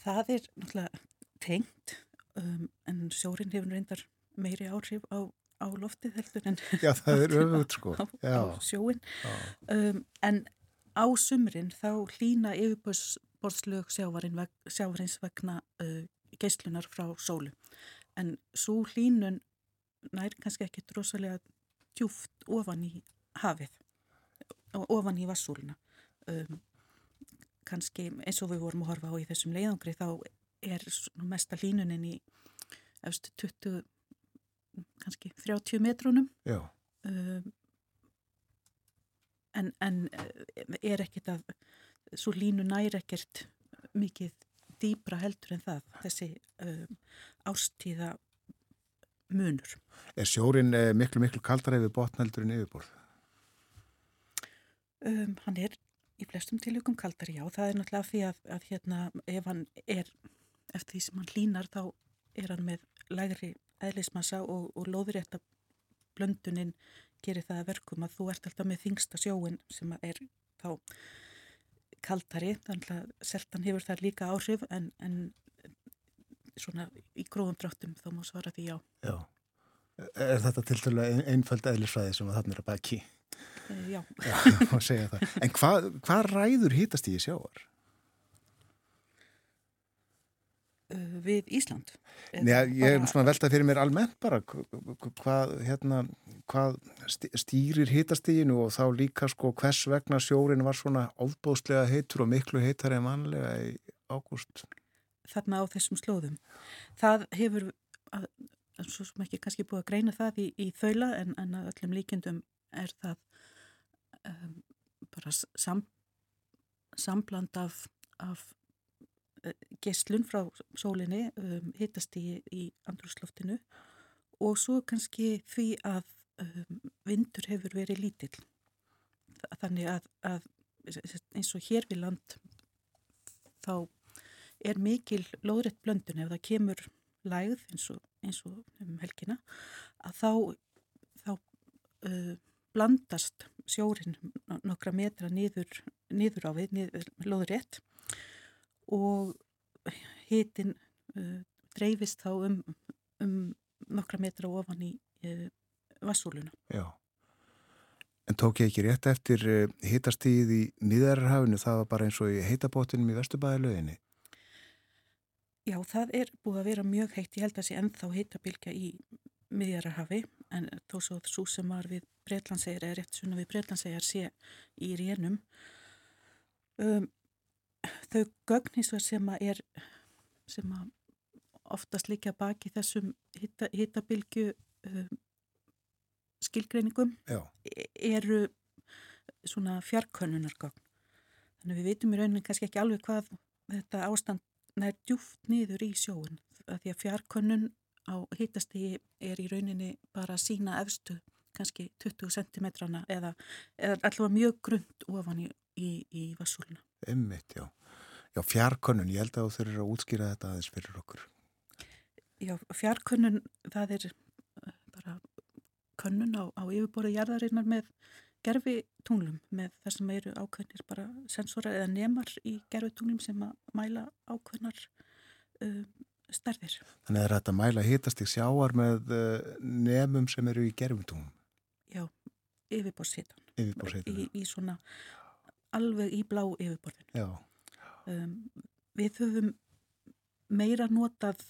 Það er náttúrulega tengt um, en sjórin hefur reyndar meiri áhrif á á loftið heldur en Já, það er öfugt sko. á, á sjóin um, en á sumrin þá hlýna yfirbörslög veg, sjávarins vegna uh, geyslunar frá sólu. En svo hlýnun nær kannski ekki drosalega djúft ofan í hafið ofan í vassúluna um, kannski eins og við vorum að horfa á í þessum leiðangri þá er mesta hlýnunin í eftir 20 kannski 30 metrunum um, en, en eh, er ekkert að svo línu næri ekkert mikið dýbra heldur en það þessi um, ástíða munur Er sjórin eh, miklu miklu kaldar yfir botn heldur en yfirborð? Um, hann er í flestum tilökum kaldar, já, það er náttúrulega því að, að hérna, ef hann er eftir því sem hann línar þá er hann með lægri eðlismassa og, og loðurétta blöndunin gerir það að verkum að þú ert alltaf með þingsta sjóin sem er þá kaldari, þannig að seltan hefur þar líka áhrif en, en svona í gróðum dráttum þá má svara því já. Já. Er þetta til dælu einföld eðlisfræði sem að þarna er að baki? E, já. Já, það. En hvað hva ræður hýtast í sjáar? Uh, við Ísland? Nei, ég er svona veltað fyrir mér almennt bara hvað, hérna, hvað stýrir hitastíginu og þá líka sko hvers vegna sjórin var svona ofbóðslega heitur og miklu heitar en vanlega í ágúst. Þarna á þessum slóðum. Það hefur, að, svo sem ekki kannski búið að greina það í, í þaula en, en að öllum líkendum er það um, bara sam, sambland af, af geslun frá sólinni um, hittast í, í andrúsloftinu og svo kannski því að um, vindur hefur verið lítill. Þannig að, að eins og hér við land þá er mikil lóðrætt blöndun ef það kemur lægð eins og, eins og um helgina að þá, þá uh, blandast sjórin nokkra metra niður, niður á við, niður, lóðrætt og hitin uh, dreifist þá um, um nokkra metra ofan í uh, vassúluna. Já. En tók ég ekki rétt eftir uh, hitastíð í miðarhafinu, það var bara eins og í heitabótunum í Vesturbæðilöginni? Já, það er búið að vera mjög heitt, ég held að sé ennþá heitabilgja í miðjararhafi en þó svo svo sem var við Breitlandsegar eða rétt svona við Breitlandsegar sé í rénum um, þau gögnísvar sem að er sem að oftast líka baki þessum hittabilgju um, skilgreiningum Já. E, eru svona fjarkönnunargögn þannig við veitum í rauninni kannski ekki alveg hvað þetta ástand nær djúft niður í sjóun því að fjarkönnun á hittastegi er í rauninni bara sína efstu kannski 20 cm eða, eða allavega mjög grund ofan í, í, í vassúluna. Emmitt, já. Já, fjarkönnun, ég held að þú þurfir að útskýra þetta aðeins fyrir okkur. Já, fjarkönnun, það er eh, bara könnun á, á yfirborðu jarðarinnar með gerfi tunglum, með það sem eru ákveðnir bara sensorar eða nemar í gerfi tunglum sem að mæla ákveðnar uh, stærðir. Þannig er þetta að mæla hitast í sjáar með uh, nemum sem eru í gerfi tunglum? Já, yfirborðshitan. Yfirborðshitan. Í, í svona alveg í blá yfirborðinu. Já. Um, við höfum meira notað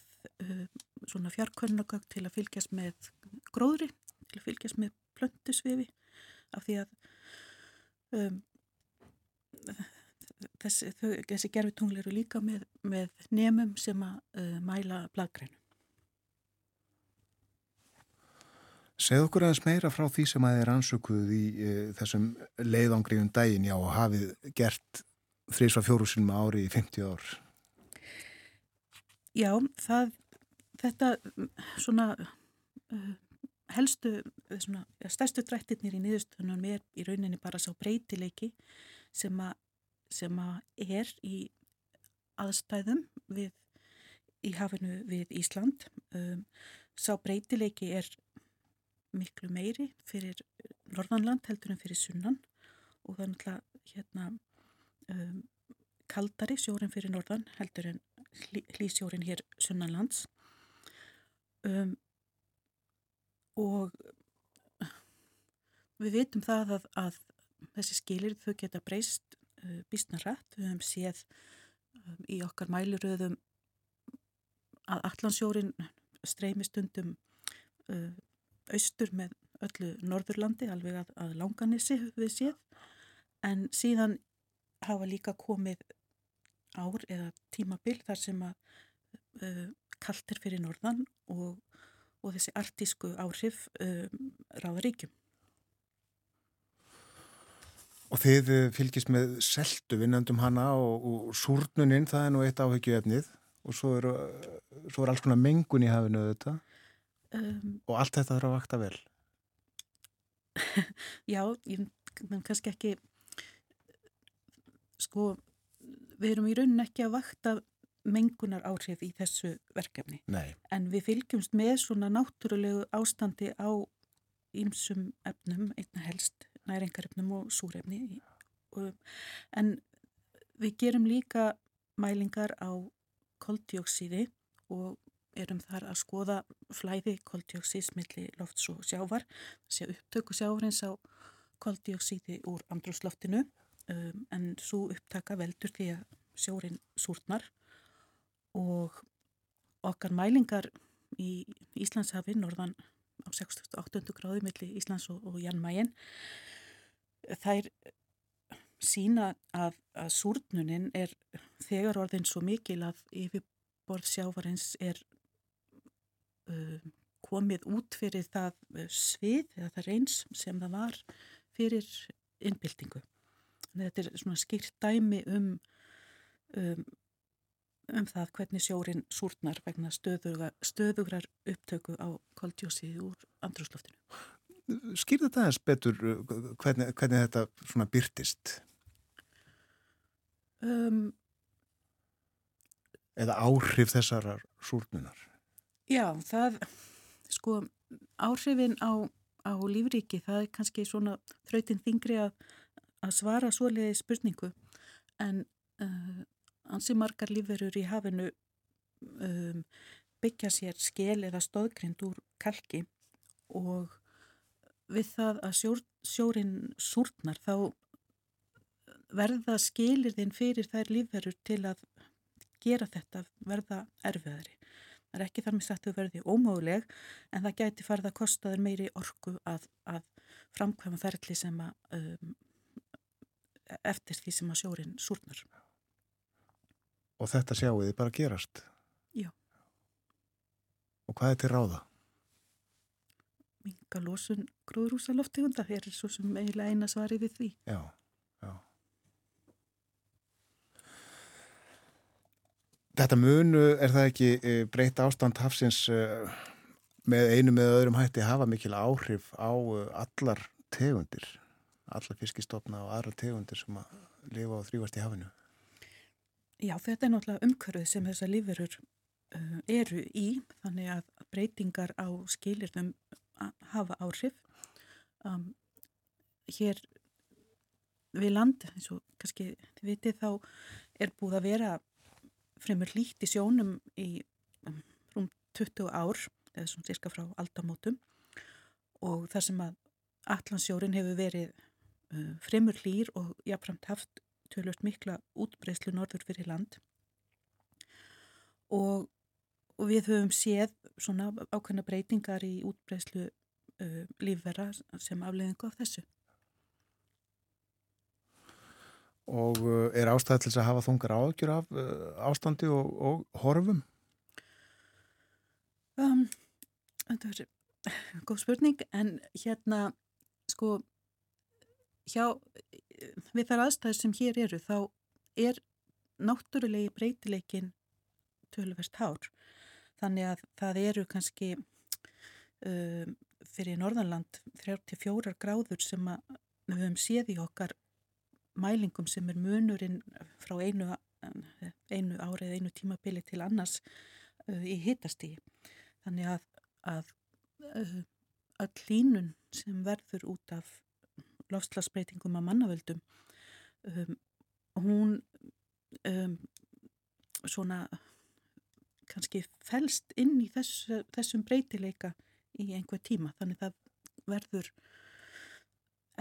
uh, svona fjarkvörnagögg til að fylgjast með gróðri, til að fylgjast með plöntusvifi af því að um, þessi, þessi gerfitungli eru líka með, með nemum sem að uh, mæla bladgrænu. Segð okkur aðeins meira frá því sem að þið ansökuð í uh, þessum leiðangriðum dægin já og hafið gert þrýsva fjórusinum ári í 50 ár? Já, það, þetta svona uh, helstu, svona, stærstu drættirnir í niðurstunum er í rauninni bara sá breytileiki sem að, sem að er í aðstæðum við, í hafinu við Ísland. Um, sá breytileiki er miklu meiri fyrir Norðanland heldur en fyrir Sunnan. Og þannig að hérna um, kaldari sjórin fyrir norðan heldur en hlýsjórin hér sunnanlands. Um, og við vitum það að, að þessi skilir þau geta breyst uh, bísna rætt við höfum séð um, í okkar mæluröðum að allansjórin streymist undum uh, austur með öllu Norðurlandi alveg að, að langanissi við séð. En síðan hafa líka komið ár eða tímabil þar sem að uh, kallt er fyrir norðan og, og þessi artísku áhrif uh, ráða ríkjum. Og þið uh, fylgist með seltu vinnandum hana og, og súrnuninn, það er nú eitt áhegju efnið og svo er, svo er alls konar mengun í hafinu þetta um, og allt þetta þarf að vakta vel. Já, ég menn kannski ekki sko við erum í raunin ekki að vakta mengunar áhrif í þessu verkefni. Nei. En við fylgjumst með svona náttúrulegu ástandi á ímsum efnum, einna helst næringarefnum og súrefni. En við gerum líka mælingar á koldjóksíði og erum þar að skoða flæði koldjóksís millir lofts og sjávar, þessi upptöku sjávarins á koldjóksíði úr andrúsloftinu um, en svo upptaka veldur því að sjórin súrnar og okkar mælingar í Íslandshafi, norðan á 68. gráði millir Íslands og, og Janmægin, þær sína að, að súrnunin er þegar orðin svo mikil að yfirborð sjávarins er komið út fyrir það uh, svið eða það reyns sem það var fyrir innbyltingu. Þetta er svona skýrt dæmi um, um, um það hvernig sjórin súrnar vegna stöðugar, stöðugrar upptöku á koldjósið úr andrúsloftinu. Skýr þetta aðeins betur uh, hvernig, hvernig þetta svona byrtist? Um, Eða áhrif þessarar súrnunar? Já, það, sko, áhrifin á, á lífríki, það er kannski svona þrautin þingri að, að svara svoleiði spurningu, en uh, ansi margar lífverur í hafinu um, byggja sér skil eða stóðgrind úr kalki og við það að sjór, sjórin súrnar þá verða skilirðin fyrir þær lífverur til að gera þetta verða erfiðari. Það er ekki þar með sagt að verði ómöguleg en það gæti farið að kosta þér meiri orku að, að framkvæma ferli sem að um, eftir því sem að sjórin súrnar. Og þetta sjáu þið bara gerast? Já. Og hvað er til ráða? Minga losun gróðrúsa loftegunda, það er svo sem eiginlega eina svari við því. Já, Þetta munu er það ekki eh, breytt ástand hafsins eh, með einu með öðrum hætti hafa mikil áhrif á eh, allar tegundir, allar fiskistofna og aðra tegundir sem að lifa og þrývast í hafinu. Já, þetta er náttúrulega umkörðuð sem þessar lífurur eru í, þannig að breytingar á skilirðum hafa áhrif. Um, hér við land, eins og kannski þið vitið þá er búið að vera fremur lít í sjónum í um, rúm 20 ár eða svona cirka frá aldamótum og þar sem að Allandsjórin hefur verið uh, fremur hlýr og jáfnframt haft tölvöld mikla útbreyslu norður fyrir land og, og við höfum séð svona ákveðna breytingar í útbreyslu uh, lífverða sem afleðingu af þessu. Og uh, er ástæði til þess að hafa þungar ágjur af uh, ástandi og, og horfum? Um, þetta er góð spurning en hérna sko hjá við þar aðstæðir sem hér eru þá er náttúrulegi breytileikin tölverst hár þannig að það eru kannski um, fyrir Norðanland 34 gráður sem við höfum séð í okkar mælingum sem er munurinn frá einu, einu árið, einu tímabili til annars uh, í hittastí. Þannig að, að uh, öll línun sem verður út af lofslagsbreytingum að mannavöldum, um, hún um, svona kannski fælst inn í þess, þessum breytileika í einhver tíma. Þannig að það verður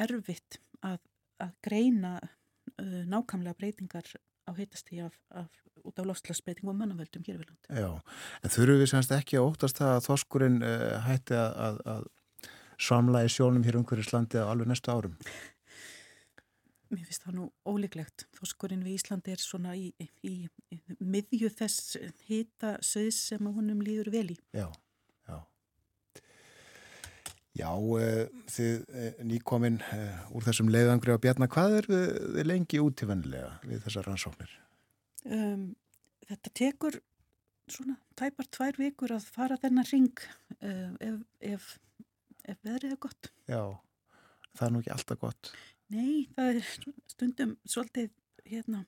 erfitt að að greina uh, nákvæmlega breytingar á heitasti af, af, út af lofslagsbreytingum og mannavöldum hér við land. Já, en þurfum við semst ekki að óttast það að þoskurinn uh, hætti að, að, að samla í sjónum hér umhverjus landi á alveg næstu árum? Mér finnst það nú ólíklegt. Þoskurinn við Íslandi er svona í, í, í, miðju þess hita söðs sem húnum líður vel í. Já. Já, uh, þið uh, nýkominn uh, úr þessum leiðangri á Bjarnar, hvað er þið lengi útífannilega við þessar rannsóknir? Um, þetta tekur svona tæpar tvær vikur að fara þennan ring ef, ef, ef veðrið er gott. Já, það er nú ekki alltaf gott. Nei, það er stundum svolítið hérna,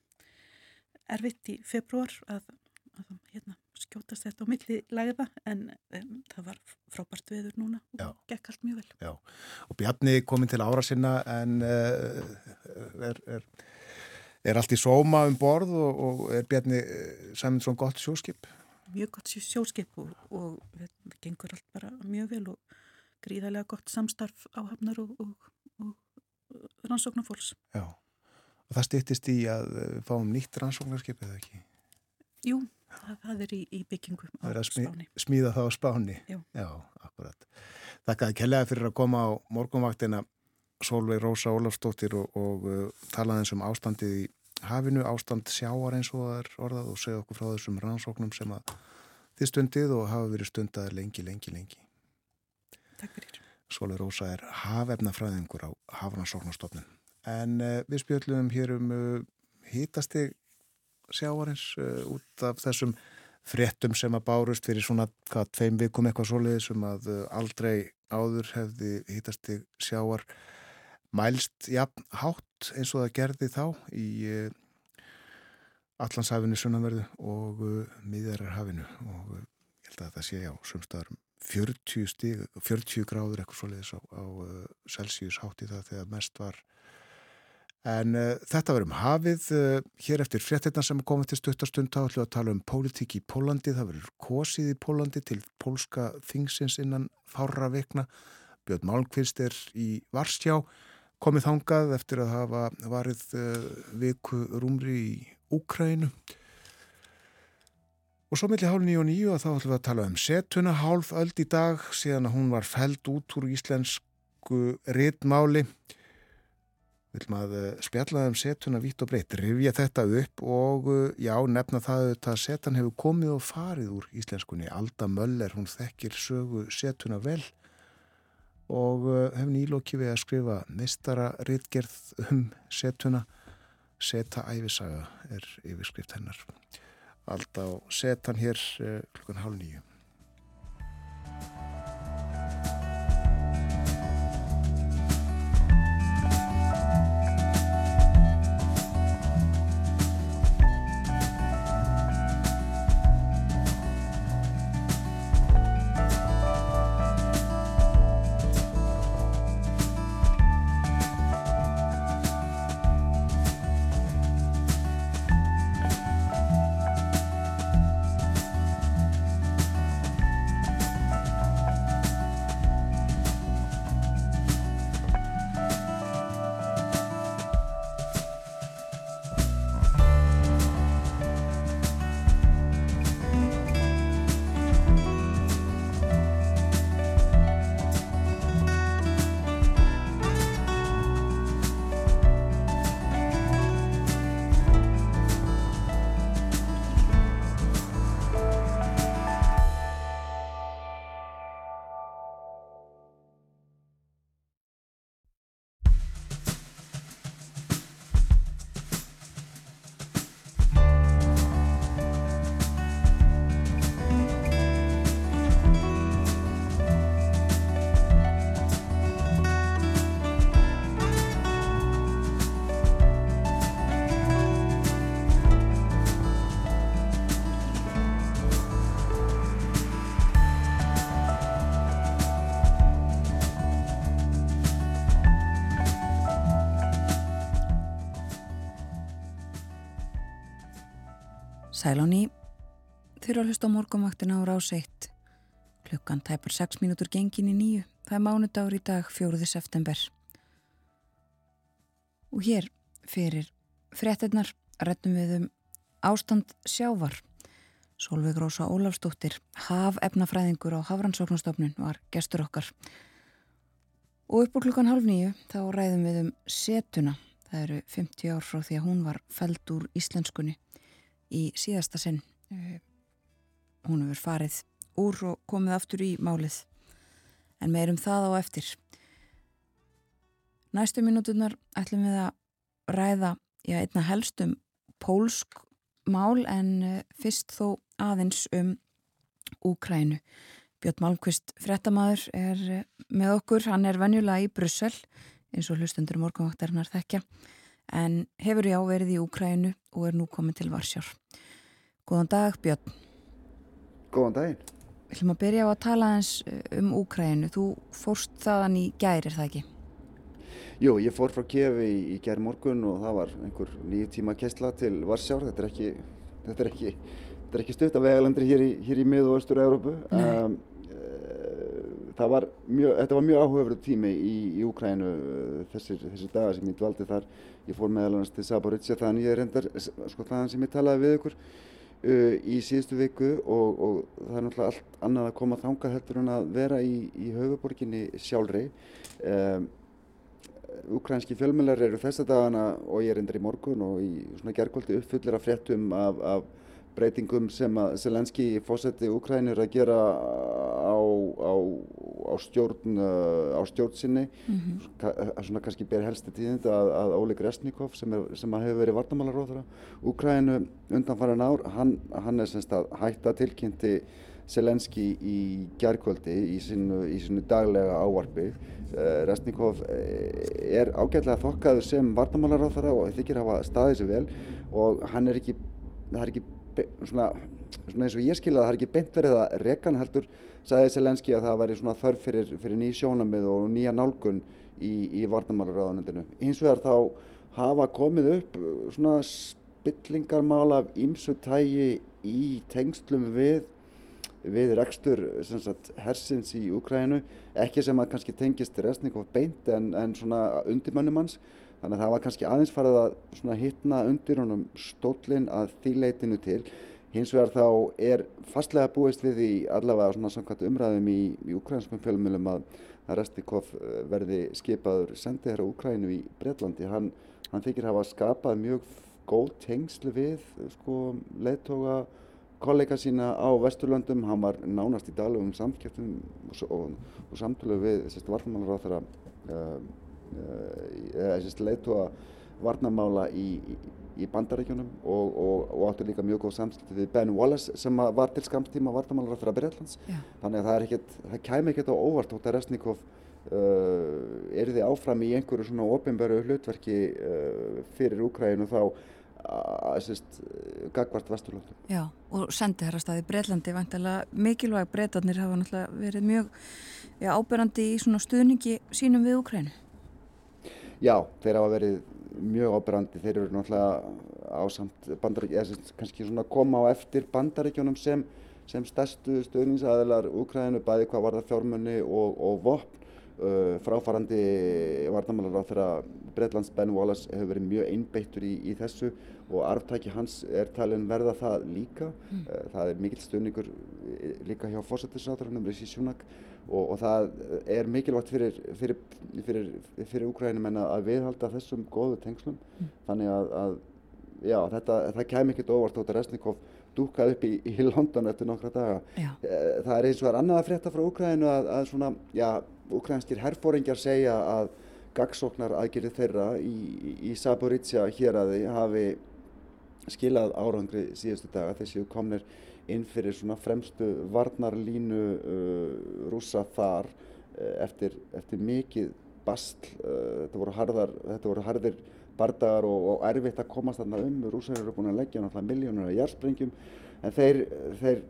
erfitt í februar að, hérna, skjótast þetta á milli læða en um, það var frábært veður núna og Já. gekk allt mjög vel. Já, og Bjarni komin til ára sinna en uh, er, er, er allt í sóma um borð og, og er Bjarni uh, saman svona gott sjóskip? Mjög gott sjó- sjóskip og, og það gengur allt bara mjög vel og gríðarlega gott samstarf á hafnar og, og, og rannsóknarfólks. Já, og það stýttist í að uh, fáum nýtt rannsóknarskip eða ekki? Jú, það, það er í, í byggingum á Það er að Spáni. smíða það á spáni. Já. Já, akkurat. Þakkaði kellega fyrir að koma á morgunvaktina Solveig Rósa Ólafsdóttir og, og uh, talaði eins um ástandið í hafinu, ástand sjáar eins og það er orðað og segja okkur frá þessum rannsóknum sem að þið stundið og hafa verið stundaðir lengi, lengi, lengi. Takk fyrir. Solveig Rósa er hafefnafræðingur á hafrannsóknarstofnun. En uh, við spjöllum hér um uh, hítastig sjáarins uh, út af þessum fréttum sem að bárust fyrir svona hvað tveim vikum eitthvað svoleiðis um að uh, aldrei áður hefði hítastig sjáar mælst jafn hátt eins og það gerði þá í uh, Allandshafinu sunnanverðu og miðjararhafinu og ég held að það sé á sumstaðarum 40 stig, 40 gráður eitthvað svoleiðis á, á Celsius hátt í það þegar mest var En uh, þetta verðum hafið uh, hér eftir fréttina sem komið til stuttastund þá ætlum við að tala um pólitík í Pólandi. Það verður kosið í Pólandi til pólska þingsins innan fára vikna. Björn Malmqvist er í Varsjá komið þangað eftir að hafa varið uh, viku rúmri í Úkrænu. Og svo milli hálf nýju og nýju að þá ætlum við að tala um setuna hálf öld í dag síðan að hún var feld út úr íslensku ritmáli. Viljum að eh, spjalla um setuna vitt og breytt, rifja þetta upp og eh, já, nefna það að setan hefur komið og farið úr íslenskunni. Alda Möller, hún þekkir sögu setuna vel og eh, hefur nýlokki við að skrifa mistara ritgerð um setuna. Seta æfisaga er yfirskrift hennar. Alda á setan hér klukkan hálf nýju. Sæláni þurfa að hlusta á morgumvaktina á rás 1 klukkan tæpar 6 mínútur gengin í nýju það er mánudagur í dag 4. september. Og hér fyrir fréttinnar rettum við um ástand sjávar. Solveig Rósa Ólafsdóttir haf efnafræðingur á Hafrannsóknastofnun var gestur okkar. Og upp úr klukkan halv nýju þá ræðum við um setuna. Það eru 50 ár frá því að hún var feld úr íslenskunni í síðasta sinn. Eh, hún hefur farið úr og komið aftur í málið. En meirum það á eftir. Næstu mínútunar ætlum við að ræða já, einna helstum pólsk mál en eh, fyrst þó aðeins um Úkrænu Björn Malmqvist frettamæður er eh, með okkur, hann er venjulega í Brussel eins og hlustendur morgunvaktarinnar þekkja en hefur já verið í Úkrænu og er nú komið til Varsjár Góðan dag Björn Góðan daginn. Við ætlum að byrja á að tala eins um Úkrænu. Þú fórst þaðan í gæri, er það ekki? Jú, ég fór frá Kievi í, í gæri morgun og það var einhver nýju tíma kessla til Varsjár. Þetta er ekki, þetta er ekki, þetta er ekki stutt af vegalandri hér í, hér í mið- og austur-Európu. Um, það var mjög, þetta var mjög áhugaverðu tími í, í Úkrænu þessir, þessir dagar sem ég dvaldi þar. Ég fór meðal annars til Saborítsja þannig ég er reyndar, sko þaðan sem ég talaði við ykkur uh, í síðustu viku og, og það er náttúrulega allt annað að koma þanga heldur en að vera í, í höfuborginni sjálfri. Um, Ukrænski fjölmjölar eru þessa dagana og ég er reyndar í morgun og í svona gergóldi uppfullir af fréttum af, af breytingum sem að Selenski fósetti Ukrænir að gera á, á, á stjórn á stjórnsinni mm -hmm. svona kannski ber helsti tíðind að, að Óli Gresnikov sem, er, sem hefur verið vartamálaróðara Ukrænu undanfæran ár hann, hann er semst að hætta tilkynnti Selenski í gergóldi í sinu, í sinu daglega ávarfi Resnikov er ágætlega þokkaður sem vartamálaróðara og þykir hafa staðið sér vel og hann er ekki það er ekki svona, svona eins og ég skilja það er ekki beint verið að rekan heldur sagði Selenski að það væri svona þörf fyrir, fyrir ný sjónamið og nýja nálgun í, í varnamálaráðanendinu. Hins vegar þá hafa komið upp svona spillingarmál af ímsu tægi í tengslum við við rekstur sagt, hersins í Úkrænu, ekki sem að kannski tengist resning of beint en, en svona undirmönnum hans Þannig að það var kannski aðeins farið að hittna undir honum stólinn að því leitinu til. Hins vegar þá er fastlega búist við í allavega svona samkvæmt umræðum í, í ukrainskum fjölumilum að, Restikov verði skipaður sendið hér á Ukrænu í Breitlandi. Hann, hann þykir hafa skapað mjög góð tengslu við sko, leittóga kollega sína á Vesturlöndum. Hann var nánast í dalugum samskiptum og, og, og samtölu við vartamálar á þeirra uh, eða leiðtóa varnamála í, í, bandarækjunum og, og, og áttu líka mjög góð samskipti við Ben Wallace sem var til skamstíma varnamálar fyrir að Breitlands þannig að það, ekkit, það kæmi ekkert á óvart þótt að Resnikov uh, er þið áfram í einhverju svona ofinbæru hlutverki uh, fyrir Úkræðinu þá að gagvart Vesturlundum. Já, og sendi herra staði Breitlandi vantilega mikilvæg Breitarnir hafa náttúrulega verið mjög já, áberandi í svona stuðningi sínum við Úkrænu. Já, þeir hafa verið mjög áberandi, þeir eru náttúrulega ásamt bandaríkjum, eða kannski svona koma á eftir bandaríkjunum sem, sem stærstu stöðningsaðilar Úkræðinu, bæði hvað var það fjármunni og, og vopn. Uh, fráfarandi varnamálar á þeirra Breitlands Ben Wallace hefur verið mjög einbeittur í, í þessu og arftæki hans er talin verða það líka. Mm. Það er mikill stöðningur líka hjá fósættisráturinn, Rishi Sunak og, og það er mikilvægt fyrir, fyrir, fyrir, fyrir Úkrænum en að viðhalda þessum góðu tengslum mm. þannig að, að já, þetta, það kæmi ekkert óvart át að Resnikov dúkað upp í, í London eftir nokkra daga. Já. Eh, það er eins og er annað að frétta frá Úkrænu að, að svona, já, úkrænskir herfóringjar segja að gagsóknar aðgerið þeirra í, í Saborítsja hér að þið hafi skilað árangri síðustu daga. Þessi komnir inn fyrir svona fremstu varnarlínu uh, rúsa þar uh, eftir, eftir mikið bastl, uh, þetta voru harðar, þetta voru harðir bardagar og, og erfitt að komast þarna um, rúsar eru búin að leggja náttúrulega miljónur af jársprengjum en þeir, þeir,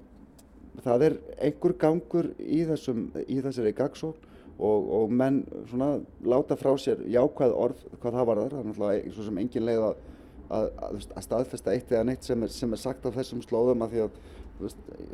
það er einhver gangur í, þessum, í þessari gagsókn og, og menn svona láta frá sér jákvæð orð hvað það var þar, það er náttúrulega svo sem engin leið að, að, að staðfesta eitt eða neitt sem er, sem er sagt á þessum slóðum að því að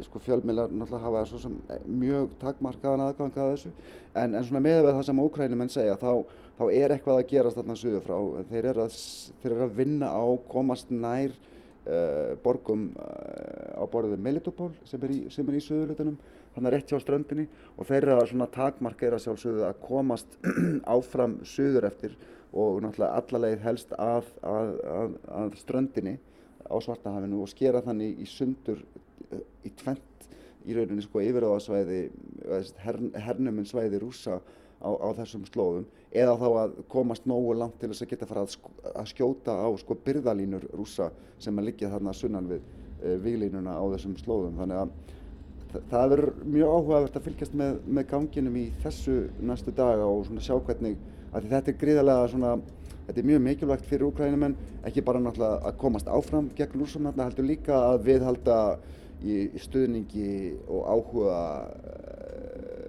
sko, fjölmiðlar náttúrulega hafa svo sem mjög takmarkaðan aðgang að þessu. En, en svona með það sem ókrænumenn segja þá, þá er eitthvað að gerast þarna suður frá þeir eru að, þeir eru að vinna á komast nær uh, borgum uh, á borðið Melitopol sem er í, í suðurlutunum er rétt hjá ströndinni og þeirra svona takmarka er að sjálfsögðu að komast áfram suður eftir og náttúrulega allarleið helst að, að, að, að ströndinni á Svartahafinu og skera þannig í sundur í tvent í rauninni sko yfiráðasvæði hern, hernumun svæði rúsa á, á þessum slóðum eða þá að komast nógu langt til þess að geta fara að, sk að skjóta á sko byrðalínur rúsa sem að liggja þarna sunnan við e, výlínuna á þessum slóðum. Þannig að það verður mjög áhugavert að fylgjast með, með ganginum í þessu næstu daga og svona sjá hvernig að þetta er gríðarlega svona þetta er mjög mikilvægt fyrir úkrænumenn ekki bara náttúrulega að komast áfram gegn rúsum heldur líka að viðhalda í stuðningi og áhuga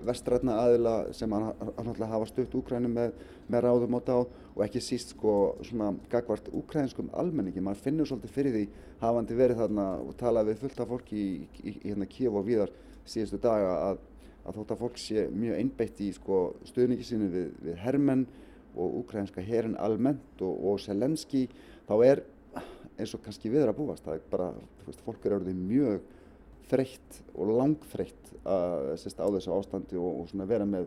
vestrætna aðila sem hann náttúrulega hafa stutt Úkrænum með, með ráðum og dáð og ekki síst sko svona gagvart úkrænskum almenningi, mann finnur svolítið fyrir því hafandi verið þarna og talað við fullt af fólki í, í, í hérna Kíf og viðar síðustu daga að, að þótt að fólk sé mjög einbeitt í sko stuðningi sinu við, við hermenn og úkrænska herin almennt og, og Selenski þá er eins og kannski við er að búast, það er bara, þú veist, fólk er orðið mjög þreytt og langþreytt á þessu ástandi og, og svona vera með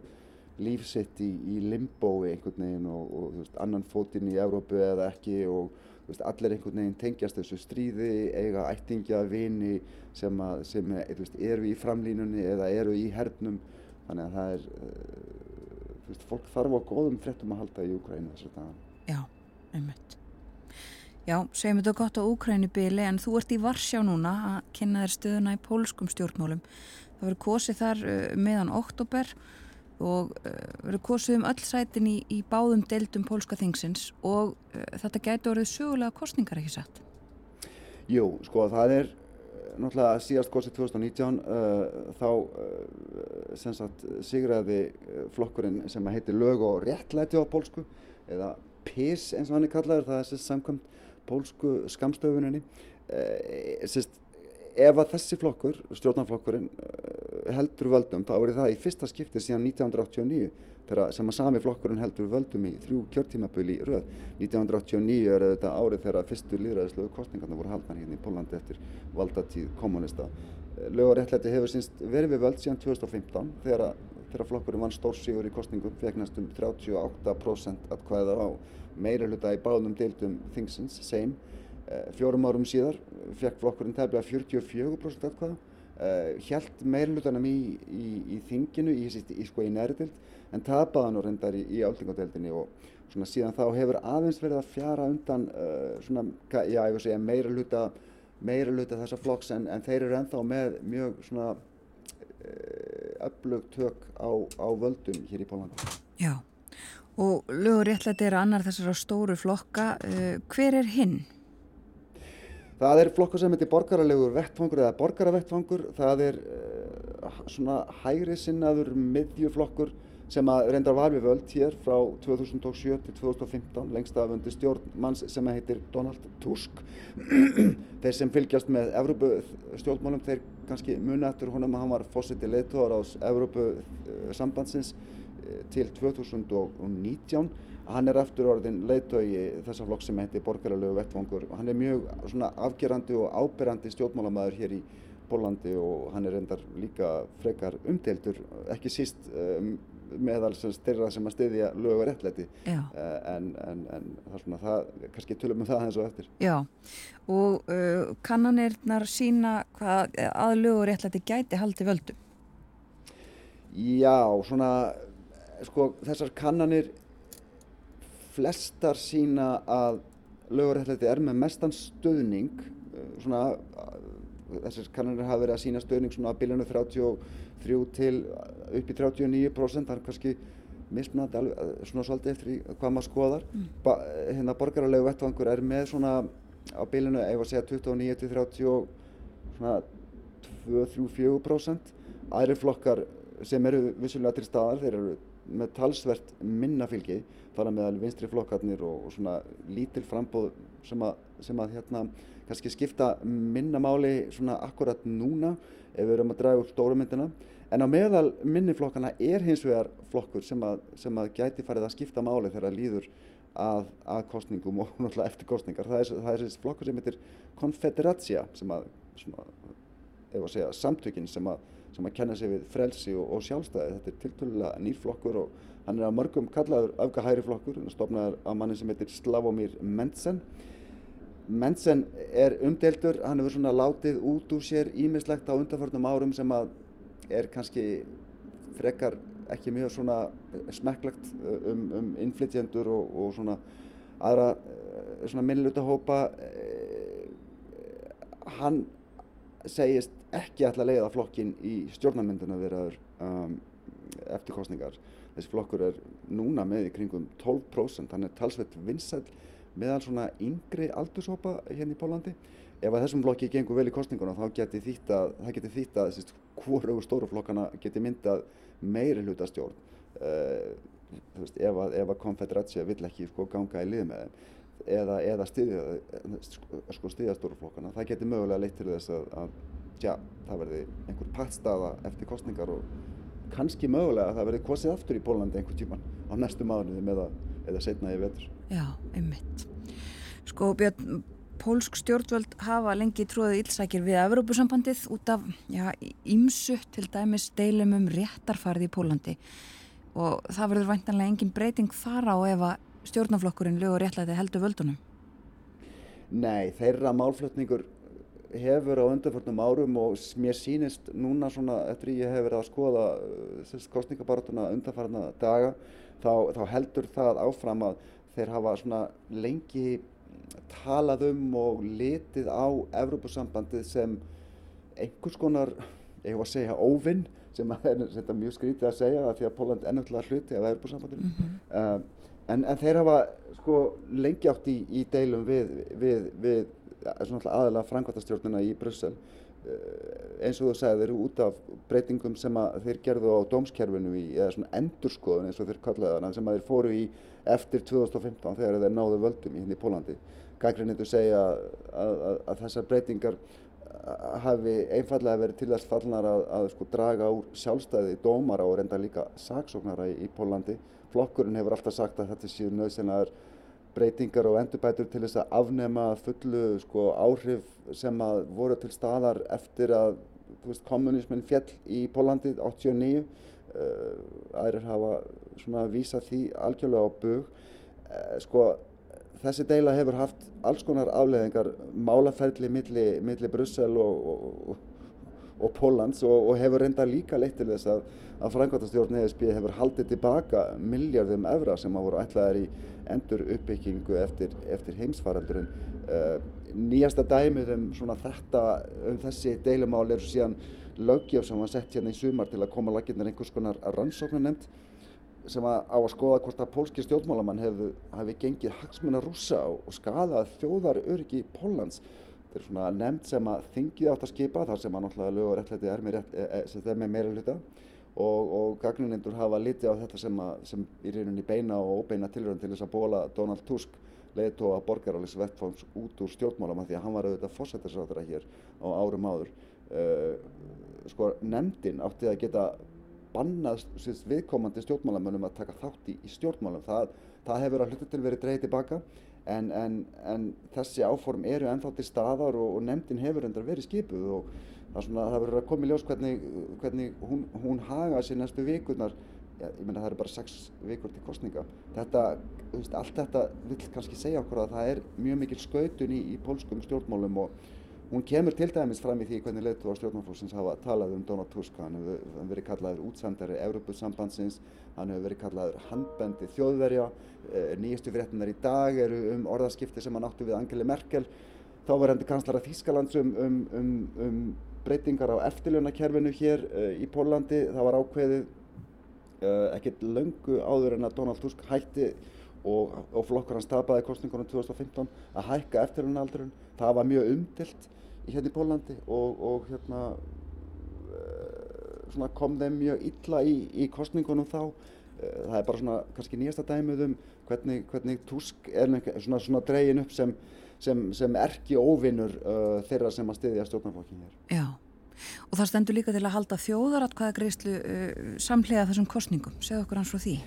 lífsitt í, í limbói einhvern veginn og, og veist, annan fótinn í Evrópu eða ekki og veist, allir einhvern veginn tengjast þessu stríði, eiga ættingja, vini sem, að, sem veist, eru í framlínunni eða eru í hernum. Þannig að það er uh, fólk þarf á góðum frettum að halda í Úkrænu þess að Já, einmitt. Já, segjum þetta gott á Úkrænubili en þú ert í Varsjá núna að kynna þér stöðuna í pólskum stjórnmálum. Það verður kosið þar uh, meðan oktober og uh, verður kosið um öll sætin í, í báðum deildum pólska þingsins og uh, þetta gæti orðið sögulega kostningar ekki satt? Jú, sko það er náttúrulega síðast kosið 2019 þá sem sagt sigraði flokkurinn sem heitir lög og réttlæti á pólsku eða PIS eins og hann er kallaður, það er samkvæmt pólsku skamstöfuninni eh, ef að þessi flokkur, stjórnarflokkurinn eh, heldur völdum, þá er það í fyrsta skipti síðan 1989 þegar sem að sami flokkurinn heldur völdum í þrjú kjörtímabölu í röð 1989 er þetta árið þegar fyrstu líðræðislegu kostningarna voru haldnar hérna í Pólandi eftir valdatíð kommunista eh, lög og réttlæti hefur sínst verið við völd síðan 2015 þegar, þegar flokkurinn vann stórsígur í kostningum fekk næstum 38% atkvæða á meira hluta í báðum deildum þingsins, same. Eh, fjórum árum síðar fekk flokkurinn tæmlega 44% atkvæða, hjælt eh, meira hlutanum í, í, í þinginu, í, í, sko, í næri deild, en tapaði hann og reyndar í áltingadeildinni og svona síðan þá hefur aðeins verið að fjara undan uh, svona, já, segja meira hluta, meira hluta þessa flokks en, en þeir eru ennþá með mjög svona öflug tök á, á völdum hér í Pólanda. Já. Og lögur réttlæti er annar þessar á stóru flokka. Hver er hinn? Það er flokka sem heitir borgaralegur vettfangur eða borgaravettfangur. Það er uh, svona hægri sinnaður miðjuflokkur sem að reyndar var við völd hér frá 2007 til 2015 lengst af undir stjórnmanns sem heitir Donald Tusk. þeir sem fylgjast með Evrópu stjórnmálum þeir kannski muni eftir honum að hann var fósiti leittóðar ás Evrópu sambandsins til 2019 hann er eftir orðin leiðtögi þessa flokk sem heitir borgarlegu vettfangur og hann er mjög afgerandi og áberandi stjórnmálamæður hér í Pólandi og hann er reyndar líka frekar umdeildur, ekki síst um, meðal þeirra sem að styðja lög og réttlæti uh, en, en, en það er svona það, kannski tölum við það eins og eftir. Já og uh, kannanirnar sína hvað að lög og réttlæti gæti haldi völdu? Já, svona sko þessar kannanir flestar sína að lögurættlæti er með mestan stöðning eh, svona þessar kannanir hafa verið að sína stöðning svona að biljanu 33 til upp í 39% það er kannski mismunandi eh, svona svolítið eftir hvað maður skoðar mm. ba, hérna borgaralegu vettvangur er með svona á biljanu ef að segja 29 til 30 svona 2-3-4% aðri flokkar sem eru vissulega til staðar þeir eru með talsvert minna fylgi þar að meðal vinstri flokkarnir og, og svona lítil frambóð sem að, sem að hérna kannski skipta minna máli svona akkurat núna ef við erum að draga upp stóru myndina. En á meðal minniflokkana er hins vegar flokkur sem að, sem að gæti farið að skipta máli þegar það líður að, að kostningum og náttúrulega eftir kostningar það er, er þessi flokkur sem heitir Confederatia sem að svona, ef að segja samtökin sem að sem að kenna sig við frelsi og, og sjálfstæði. Þetta er tiltölulega nýrflokkur og hann er að mörgum kallaður öfgahæri flokkur, hann stofnaður af manni sem heitir Slavomir Mensen. Mensen er umdeltur, hann hefur svona látið út úr sér ímislegt á undanförnum árum sem að er kannski frekar ekki mjög svona smekklegt uh, um, um innflytjendur og, og svona aðra uh, svona minnluta hópa. Hann segist ekki ætla að leiða flokkin í stjórnarmynduna verður um, eftir kostningar. Þessi flokkur er núna með í kringum 12%, hann er talsveit vinsæl meðal svona yngri aldurshópa hérna í Pólandi. ef að þessum flokki gengur vel í kostninguna þá geti þýtt að, það geti þýtt að hvoru stóru flokkana geti myndað meiri hlutastjórn uh, veist, ef að, að konfederatsia vill ekki sko, ganga í lið með þeim eða, eða stiðja, sko, stiðja stóru flokkana það geti mögulega leitt til þess að, að tja, það verði einhver pattstaða eftir kostningar og kannski mögulega að það verði kosið aftur í Pólandi einhver tíman á næstu mánuðum eða, eða setna í vetur. Já, einmitt. Sko Björn, pólsk stjórnvöld hafa lengi tróðið ílsækir við Evrópusambandið út af ímsu til dæmis deilum um réttarfarði í Pólandi og það verður væntanlega engin breyting þar á ef að stjórnaflokkurinn lögur réttlæti heldur völdunum. Nei, þeirra málflutningur hefur á undanförnum árum og mér sýnist núna svona eftir ég hef verið að skoða uh, kostningabaratuna undanförna daga þá, þá heldur það áfram að þeir hafa svona lengi talað um og litið á Evrópusambandið sem einhvers konar, ég hef að segja óvinn sem er mjög skrítið að segja því að Póland er ennumtlega hluti af Evrópusambandinu mm -hmm. uh, en, en þeir hafa sko lengi átt í, í deilum við, við, við aðalega frangvartastjórnina í Brussel uh, eins og þú segðir út af breytingum sem þeir gerðu á dómskerfinu í, eða svona endurskoðun eins og þeir kallaði hana sem þeir fóru í eftir 2015 þegar þeir náðu völdum í hindi í Pólandi gaggrinnitu segja að, að, að þessar breytingar hafi einfallega verið til þess fallnar að, að sko draga úr sjálfstæði dómara og reynda líka saksóknara í, í Pólandi. Flokkurinn hefur alltaf sagt að þetta séu nöðsynlegar breytingar og endurbætur til þess að afnema fullu sko áhrif sem að voru til staðar eftir að kommunismin fjell í Pólandi 89. Uh, aðrir hafa svona vísað því algjörlega á bug. Uh, sko þessi deila hefur haft alls konar afleðingar málaferðli millir milli Brussel og, og, og Pólans og, og hefur reynda líka leitt til þess að, að Frankværtastjórn ESB hefur haldið tilbaka miljardum evra sem hafa voru ætlaðar í endur uppbyggingu eftir, eftir heimsfaraldurinn. Uh, nýjasta dæmið um þetta, um þessi deilumál er síðan lögjöf sem var sett hérna í sumar til að koma laginnar einhvers konar rannsóknar nefnd sem að á að skoða hvort að pólski stjórnmálamann hefði hef gengið hagsmuna rúsa og skadað þjóðar öryggi Pólans. Þetta er svona nefnd sem að þingið átt að skipa þar sem að náttúrulega lög og réttlæti er með, e, e, er með meira hluta og, og gagninendur hafa litið á þetta sem, að, sem í rauninni beina og óbeina tilrönd til þess að bóla Donald Tusk leiðtóa borgarális vettfóns út úr stjórnmálamann því að hann var auðvitað fósættisráðara hér á árum áður. Uh, sko nefndin átti að geta bannað viðkomandi stjórnmálamönnum að taka þátt í, í stjórnmálum. Það, það hefur að hluta til verið dreyið tilbaka en, en, en þessi áform eru ennþá til staðar og, og nefndin hefur endar verið skipuð og það, svona, það verður að koma í ljós hvernig, hvernig hún, hún haga sér næstu vikurnar. Ja, ég menna það eru bara sex vikur til kostninga. Þetta, veist, allt þetta vil kannski segja okkur að það er mjög mikil skautun í, í pólskum stjórnmálum og Hún kemur til dæmis fram í því hvernig leitu á stjórnarflóksins hafa talað um Donald Tusk. Hann hefur verið kallaður útsendari Európusambandsins, hann hefur verið kallaður handbendi þjóðverja. Eh, nýjastu fréttunar í dag eru um orðaskipti sem hann áttu við Angeli Merkel. Þá var hendur kanslara Þýskalands um, um, um, um breytingar á eftirljónakerfinu hér uh, í Pólandi. Það var ákveðið uh, ekkert löngu áður en að Donald Tusk hætti og, og flokkur hans tapaði kostningunum 2015 að hækka eftirljónaaldurinn. Það var mjög umdilt hérna í Pólandi og, og hérna uh, kom þeim mjög illa í, í kostningunum þá. Uh, það er bara svona kannski nýjasta dæmið um hvernig, hvernig Tusk er svona, svona dregin upp sem, sem, sem erki óvinnur uh, þeirra sem að styðja stjórnarflokkin hér. Já, og það stendur líka til að halda þjóðaratkvæða greiðslu samlega þessum kostningum. Segð okkur hans frá því.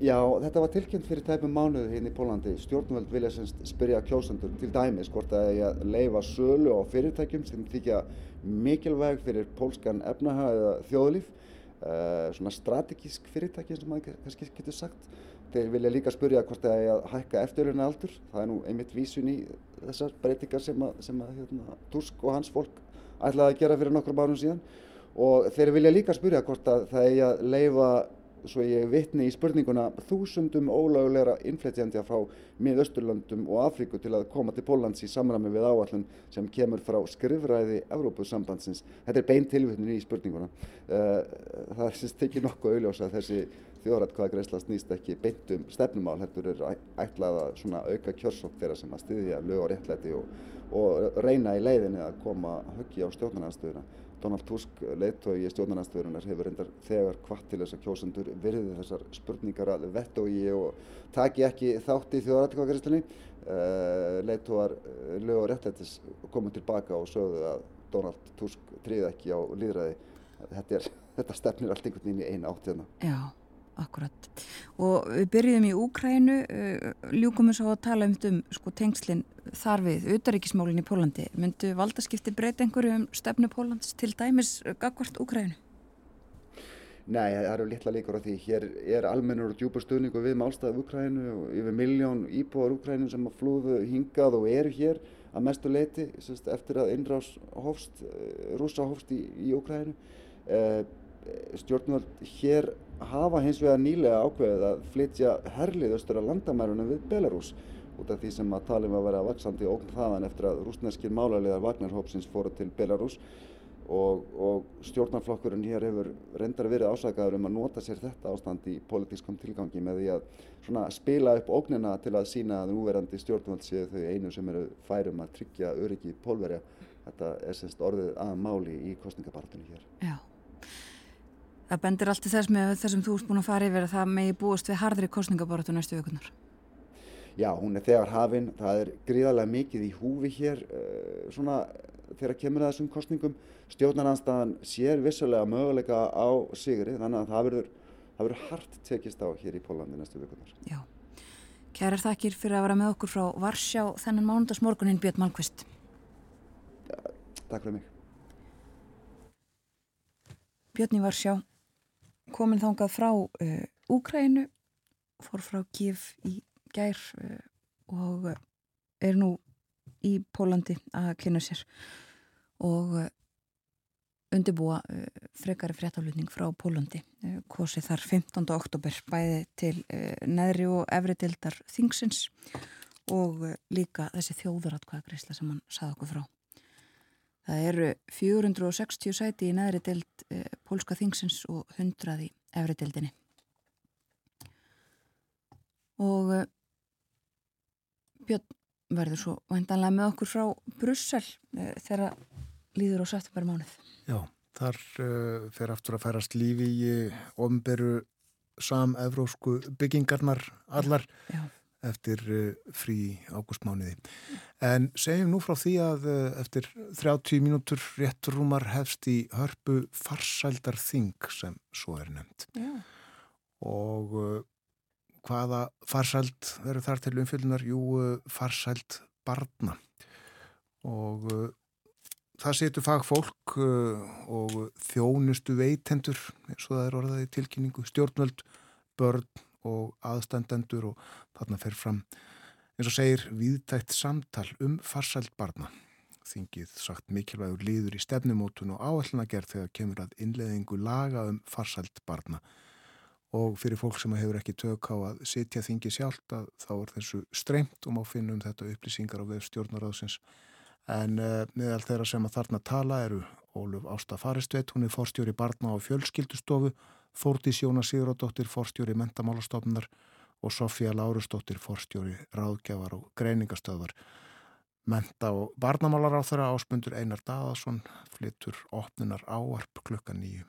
Já, þetta var tilkynnt fyrir tæpum mánuðu hérna í Pólandi. Stjórnvöld vilja semst spyrja kjósandur til dæmis hvort að að leifa sölu á fyrirtækjum sem þykja mikilvæg fyrir pólskan efnaha eða þjóðlíf. Uh, svona strategísk fyrirtæki sem maður kannski getur sagt. Þeir vilja líka spyrja hvort að að hækka eftirlunni aldur. Það er nú einmitt vísun í þessar breytingar sem að, sem að hérna, Tusk og hans fólk ætlaði að gera fyrir nokkrum árum síðan. Og þeir vilja líka spyrja hvort að það að leifa svo ég vittni í spurninguna þúsundum ólögulegra innflytjandja frá miðausturlöndum og Afríku til að koma til Pólans í samræmi við áallun sem kemur frá skrifræði Evrópusambandsins. Þetta er beint tilvittnin í spurninguna. Eh, það er sérst ekki nokkuð auðljósa þessi, þjóðrætkvæðagreisla snýst ekki beintum stefnumál, heldur er ætlað að auka kjörsók þeirra sem að styðja lög og réttlæti og, og reyna í leiðinni að koma höggi á stjórnarnarstöðuna. Donald Tusk, leittói í stjórnarnarstöðunar, hefur reyndar þegar hvart til þess að kjósendur virði þessar spurningar að vettói og taki ekki þátt í þjóðrætkvæðagreislinni. Uh, leittóar lög og réttlætis komið tilbaka og sögðu að Donald Tusk tríði ekki á líðræði. Þetta, er, þetta stefnir allt einhvern veginn í eina átt hérna. Já, akkurat. Og við byrjum í Úkrænu, uh, ljúkum við svo að tala um, um sko, tengslinn þar við, auðaríkismálinn í Pólandi. Myndu valdaskipti breyta einhverju um stefnu Pólans til dæmis gagvart Úkrænu? Nei, það eru litla líkur á því. Hér er almennur og djúpar stuðningu við málstæðu Úkrænu og yfir miljón íbúar Úkrænu sem flúðu hingað og eru hér að mestu leiti eftir að innrás hófst, eh, rúsa hófst í, í Úkrænu. Eh, stjórnvöld hér hafa hins vegar nýlega ákveðið að flytja herlið austur að landamærunum við Belarus út af því sem að talum að vera vaksandi ógn þaðan eftir að rúsneskir málarlegar Vagnarhópsins fóru til Belarus og, og stjórnarflokkurinn hér hefur reyndar verið ásakaður um að nota sér þetta ástand í politískum tilgangi með því að spila upp ógnina til að sína að núverandi stjórnvöld séu þau einu sem eru færum að tryggja öryggi pólverja. Þetta er semst orðið að máli í kostningabartunni hér. Já. Það bendir allt í þess með þessum þú erst búin að fara yfir að það megi búist við hardri kostningabartu næstu vikunar. Já, hún er þegar hafinn. Það er gríðarlega mikið í húfi hér uh, svona þegar kemur það þessum kostningum. Stjórnarnanstæðan sér vissulega möguleika á sigri þannig að það verður, það verður hart tekist á hér í Pólandi næstu vikunar. Já, kærar þakkir fyrir að vera með okkur frá Varsjá þennan mánundagsmorgunin Björn Malmqvist. Ja, takk fyrir mig. Björn í Varsjá, komin þángað frá uh, Úkrænu, fór frá Kíf í gær uh, og uh, er nú í Pólandi að kynna sér og uh, undirbúa uh, frekari fréttaflutning frá Pólandi. Kosið þar 15. oktober bæði til neðri og efri dildar þingsins og líka þessi þjóðuratkvæðagreysla sem hann saði okkur frá. Það eru 460 sæti í neðri dild pólska þingsins og 100 í efri dildinni. Og Björn verður svo vandanlega með okkur frá Brussel uh, þegar líður á september mánuð. Já, þar uh, fer aftur að færast lífi í omberu sam-evrósku byggingarnar allar já, já. Eftir uh, frí ágústmániði. En segjum nú frá því að eftir 30 mínútur réttur rúmar hefst í hörpu farsældar þing sem svo er nefnt. Já. Og hvaða farsæld verður þar til umfylgjunar? Jú, farsæld barna og það setur fagfólk og þjónustu veitendur eins og það er orðaði tilkynningu stjórnvöld, börn og aðstandendur og þarna fer fram eins og segir viðtækt samtal um farsæld barna. Þingið sagt mikilvægur líður í stefnumótun og áallina gerð þegar kemur að innleðingu laga um farsæld barna. Og fyrir fólk sem hefur ekki tök á að sitja þingi sjálft að þá er þessu streymt og má finna um þetta upplýsingar á vef stjórnaráðsins en uh, meðal þeirra sem að þarna tala eru Óluf Ásta Faristveit, hún er forstjóri barna á fjölskyldustofu, Þórtís Jóna Sigurðardóttir, forstjóri mentamálastofnar og Sofía Lárusdóttir, forstjóri ráðgjafar og greiningastöðvar. Menta og barnamálar á þeirra áspundur Einar Daðarsson flyttur opnunar áarp klukka nýju.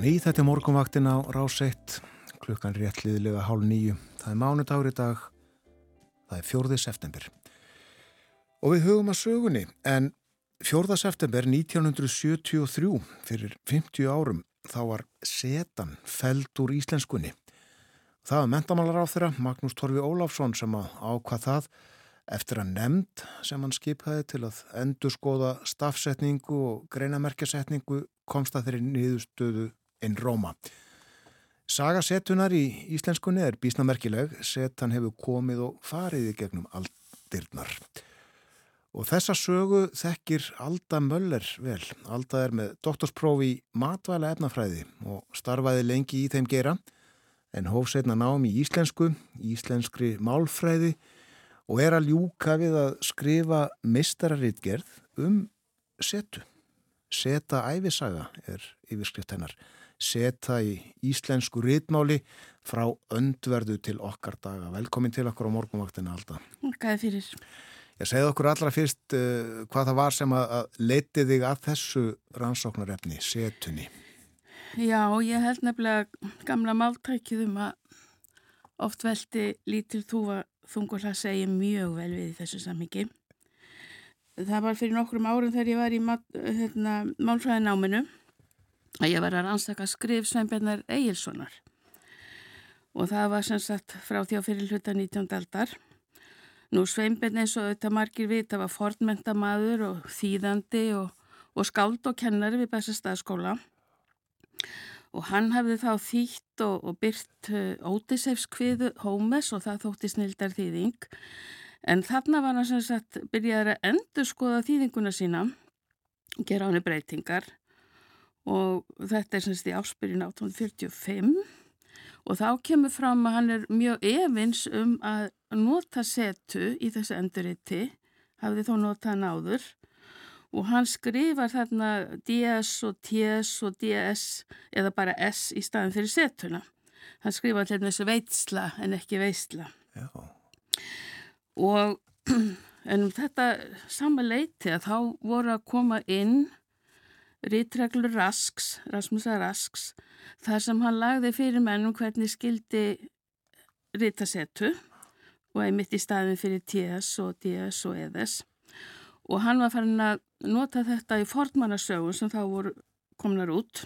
Ný, þetta er morgunvaktin á ráseitt, klukkan réttliðilega hálf nýju. Það er mánudagur í dag, það er fjórði september. Og við hugum að sögunni, en fjórða september 1973, fyrir 50 árum, þá var setan feld úr íslenskunni. Það var mentamálar á þeirra, Magnús Torfi Óláfsson sem að ákvað það eftir að nefnd sem hann skipaði til að endur skoða stafsetningu og greinamerkjasetningu komst að þeirri niðurstöðu inn Róma. Saga setunar í íslenskunni er bísnamerkileg, setan hefur komið og farið í gegnum aldirnar. Og þessa sögu þekkir Alda Möller vel. Alda er með doktorsprófi í matvæla efnafræði og starfaði lengi í þeim gera en hóf setna nám í íslensku, íslenskri málfræði og er að ljúka við að skrifa mistararritgerð um setu. Seta æfisaga er yfirskrift hennar. Seta í íslensku ritmáli frá öndverðu til okkar daga. Velkomin til okkur á morgunvaktina alltaf. Gæði fyrir. Ég segði okkur allra fyrst uh, hvað það var sem að, að leiti þig að þessu rannsóknarefni, setunni. Já, ég held nefnilega gamla máltækið um að oft veldi lítil þúfa þungurlega segja mjög vel við þessu sammingi. Það var fyrir nokkrum árum þegar ég var í hérna, málfræðináminu að ég var að rannsaka skrif Sveinbjörnar Egilsonar og það var sem sagt frá því á fyrir hluta 19. aldar. Nú Sveinbjörn eins og þetta margir vita var fornmentamaður og þýðandi og, og skáld og kennari við Bessastæðaskóla og hann hafði þá þýtt og, og byrt uh, Ótisefskviðu Hómes og það þótti snildar þýðing en þarna var hann sem sagt byrjaði að endur skoða þýðinguna sína gera hann breytingar og þetta er sem sagt í áspyrjun 1845 og þá kemur fram að hann er mjög evins um að nota setu í þessu enduriti hafði þó notað hann áður og hann skrifar þarna DS og TS og DS eða bara S í staðin fyrir setuna. Hann skrifar til þessu veitsla en ekki veistla. Já. Og en um þetta sama leiti að þá voru að koma inn rítreglur Rasks, Rasmusa Rasks, þar sem hann lagði fyrir mennum hvernig skildi rítasetu og einmitt í staðin fyrir TS og DS og EDS og hann var farin að nota þetta í fornmannasögun sem þá voru komnar út.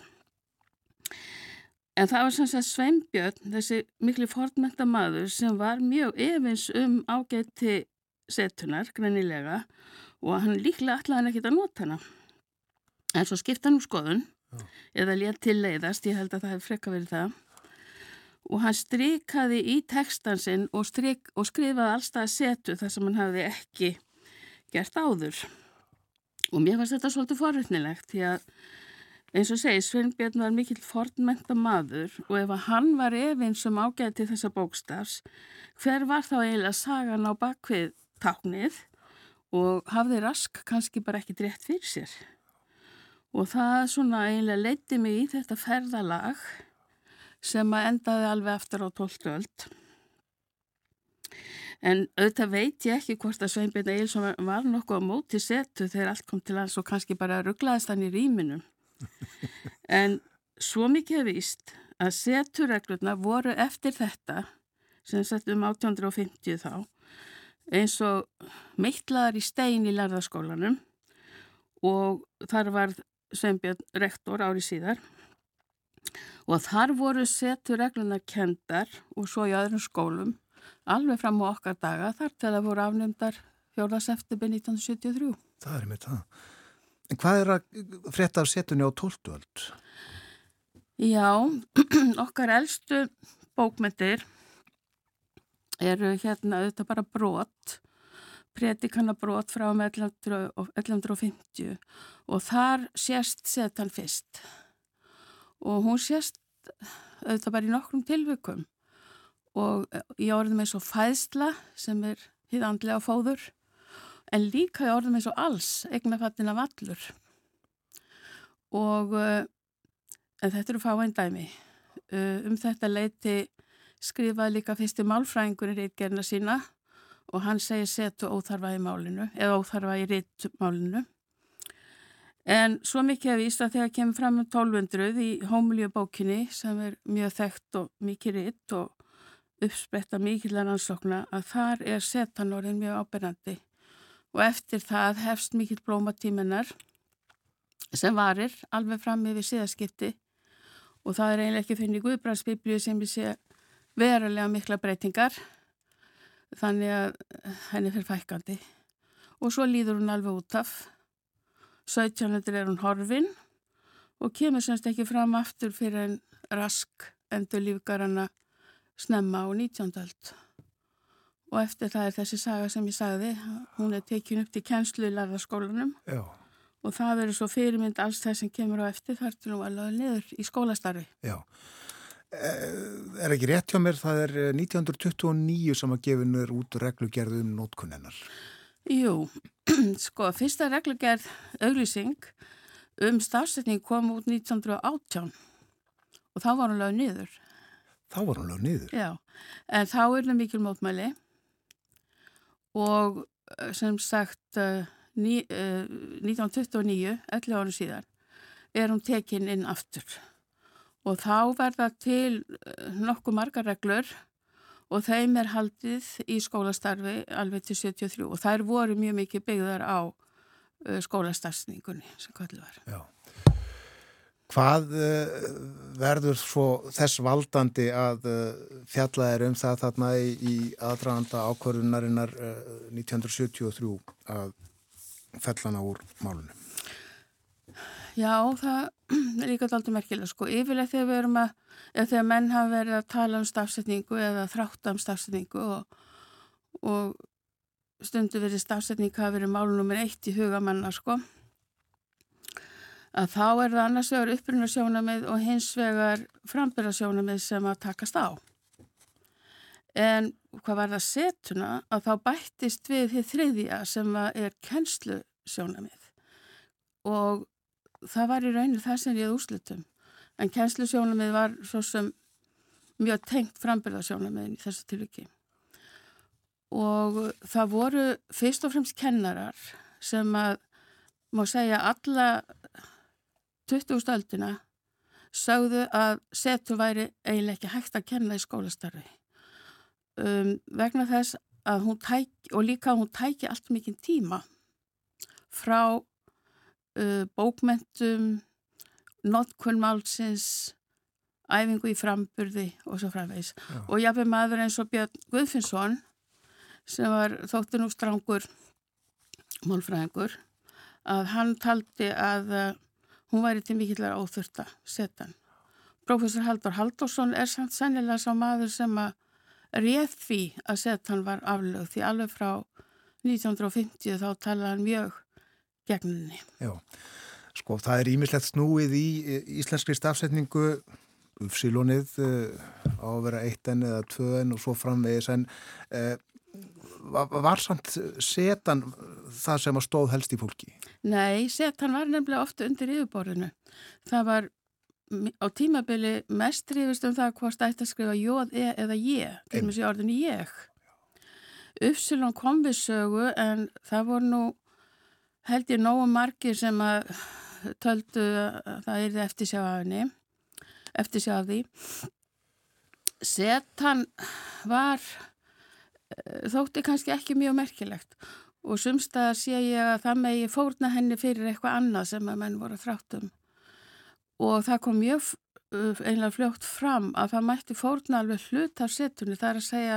En það var sem sagt Sveinbjörn, þessi miklu fornmenta maður sem var mjög efins um ágætti setunar, greinilega, og hann líklega hann ekkit að nota hana. En svo skipta hann um skoðun, Já. eða létt til leiðast, ég held að það hefði frekka verið það, og hann strykaði í tekstansinn og, og skrifaði allstað setu þar sem hann hafði ekki gert áður. Og mér fannst þetta svolítið forvittnilegt því að eins og segi Sveinbjörn var mikill fornmenta maður og ef að hann var efins sem ágæti þessa bókstafs hver var þá eiginlega sagan á bakvið táknið og hafði rask kannski bara ekki drétt fyrir sér. Og það svona eiginlega leiti mig í þetta ferðalag sem að endaði alveg aftur á 12. öld. En auðvitað veit ég ekki hvort að Sveinbjörn Eilsson var nokkuð á móti setu þegar allt kom til hans og kannski bara rugglaðist hann í rýminu. En svo mikið hefur víst að setureglurna voru eftir þetta, sem sett um 1850 þá, eins og meittlaðar í stein í lærðaskólanum og þar var Sveinbjörn rektor ári síðar og þar voru setureglurna kendar og svo í öðrum skólum alveg fram á okkar daga þar til að voru afnumdar 4. september 1973. Það er með það. En hvað er að frétta af setunni á 12. öld? Já, okkar eldstu bókmyndir eru hérna auðvitað bara brot, predikana brot frá um 1150 og þar sést setan fyrst. Og hún sést auðvitað bara í nokkrum tilvikum. Og eh, í orðum eins og fæðsla sem er hýð andlega fóður en líka í orðum eins og alls eignafattin af allur. Og uh, en þetta eru fáinn dæmi. Uh, um þetta leiti skrifaði líka fyrstu málfræðingur í reitgerna sína og hann segir setu óþarfa í málinu eða óþarfa í reitmálinu En svo mikið að þegar kemur fram um 1200 í hómulíubókinni sem er mjög þekkt og mikið ritt og uppspretta mikilvæg rannsókna að þar er setanorðin mjög ábyrgandi og eftir það hefst mikill blómatíminar sem varir alveg fram yfir síðaskipti og það er eiginlega ekki fyrir Guðbrandsbiblíu sem ég sé verulega mikla breytingar þannig að henni fyrir fækandi og svo líður hún alveg út af 1700 er hún horfin og kemur semst ekki fram aftur fyrir en rask endur lífgarana snemma á 19. öld. Og eftir það er þessi saga sem ég sagði, hún er tekin upp til kennslu í larðaskólanum og það verður svo fyrirmynd alls þess sem kemur á eftir þar til nú alveg niður í skólastarfi. Já, er ekki rétt hjá mér, það er 1929 eh, sem að gefinur út reglugerð um nótkunnennar. Jú, sko, fyrsta reglugerð auglýsing um stafsetning kom út 1918 og þá var hún lög niður. Þá var hún lög niður? Já, en þá er það mikil mótmæli og eh, sem sagt ní, uh, 1929, 11 árum síðan, er hún tekin inn aftur og þá verða til uh, nokkuð margar reglur og þeim er haldið í skólastarfi alveg til 73 og þær voru mjög mikið byggðar á uh, skólastarfsningunni sem kallu var. Já. Hvað uh, verður svo þess valdandi að uh, fjalla er um það þarna í, í aðdraganda ákvörunarinnar 1973 að fellana úr málunum? Já, það er líka alltaf merkilega sko. Yfirlega þegar við erum að, eða þegar menn hafa verið að tala um stafsetningu eða þrátt um stafsetningu og, og stundu verið stafsetning hafa verið málunumir eitt í hugamanna sko. Að þá er það annars vegar uppbyrnarsjónamið og hins vegar frambyrnarsjónamið sem að takast á. En hvað var það setuna að þá bættist við því þriðja sem er kennslu sjónamið og það var í rauninu það sem ég úslutum en kennslusjónumið var svo sem mjög tengt frambyrðarsjónumiðin í þessu tilviki og það voru fyrst og fremst kennarar sem að má segja alla 20. stöldina sögðu að setu væri eiginlega ekki hægt að kenna í skólastarfi um, vegna þess að hún tæki og líka hún tæki allt mikið tíma frá uh, bókmentum, notkunnmálsins, æfingu í framburði og svo framvegs. Já. Og jáfnveg maður eins og Björn Guðfinnsson sem var þóttin úr strangur málfræðingur að hann taldi að uh, hún væri til að setja hann. Profesor Haldur Haldursson er samt sennilega sá maður sem að rétt því að setja hann var aflög því alveg frá 1950 þá talaði hann mjög gegninni. Já, sko það er ímislegt snúið í íslenskri stafsetningu uppsílónið uh, á að vera eitt enn eða tvö enn og svo framvegis en uh, var samt setan það sem að stóð helst í fólki? Nei, setan var nefnilega ofta undir yfirborðinu. Það var á tímabili mest rífist um það hvort ætti að skrifa jóð, e eða ég, til og með sér orðinu ég. Uppsílón kom við sögu en það voru nú held ég nógu margir sem að töldu að það er eftir sjá af henni eftir sjá af því. Setan var eh, þótti kannski ekki mjög merkilegt og sumstaðar sé ég að það megi fórna henni fyrir eitthvað annað sem að menn voru þráttum og það kom mjög einlega fljótt fram að það mætti fórna alveg hlut af setunni. Það er að segja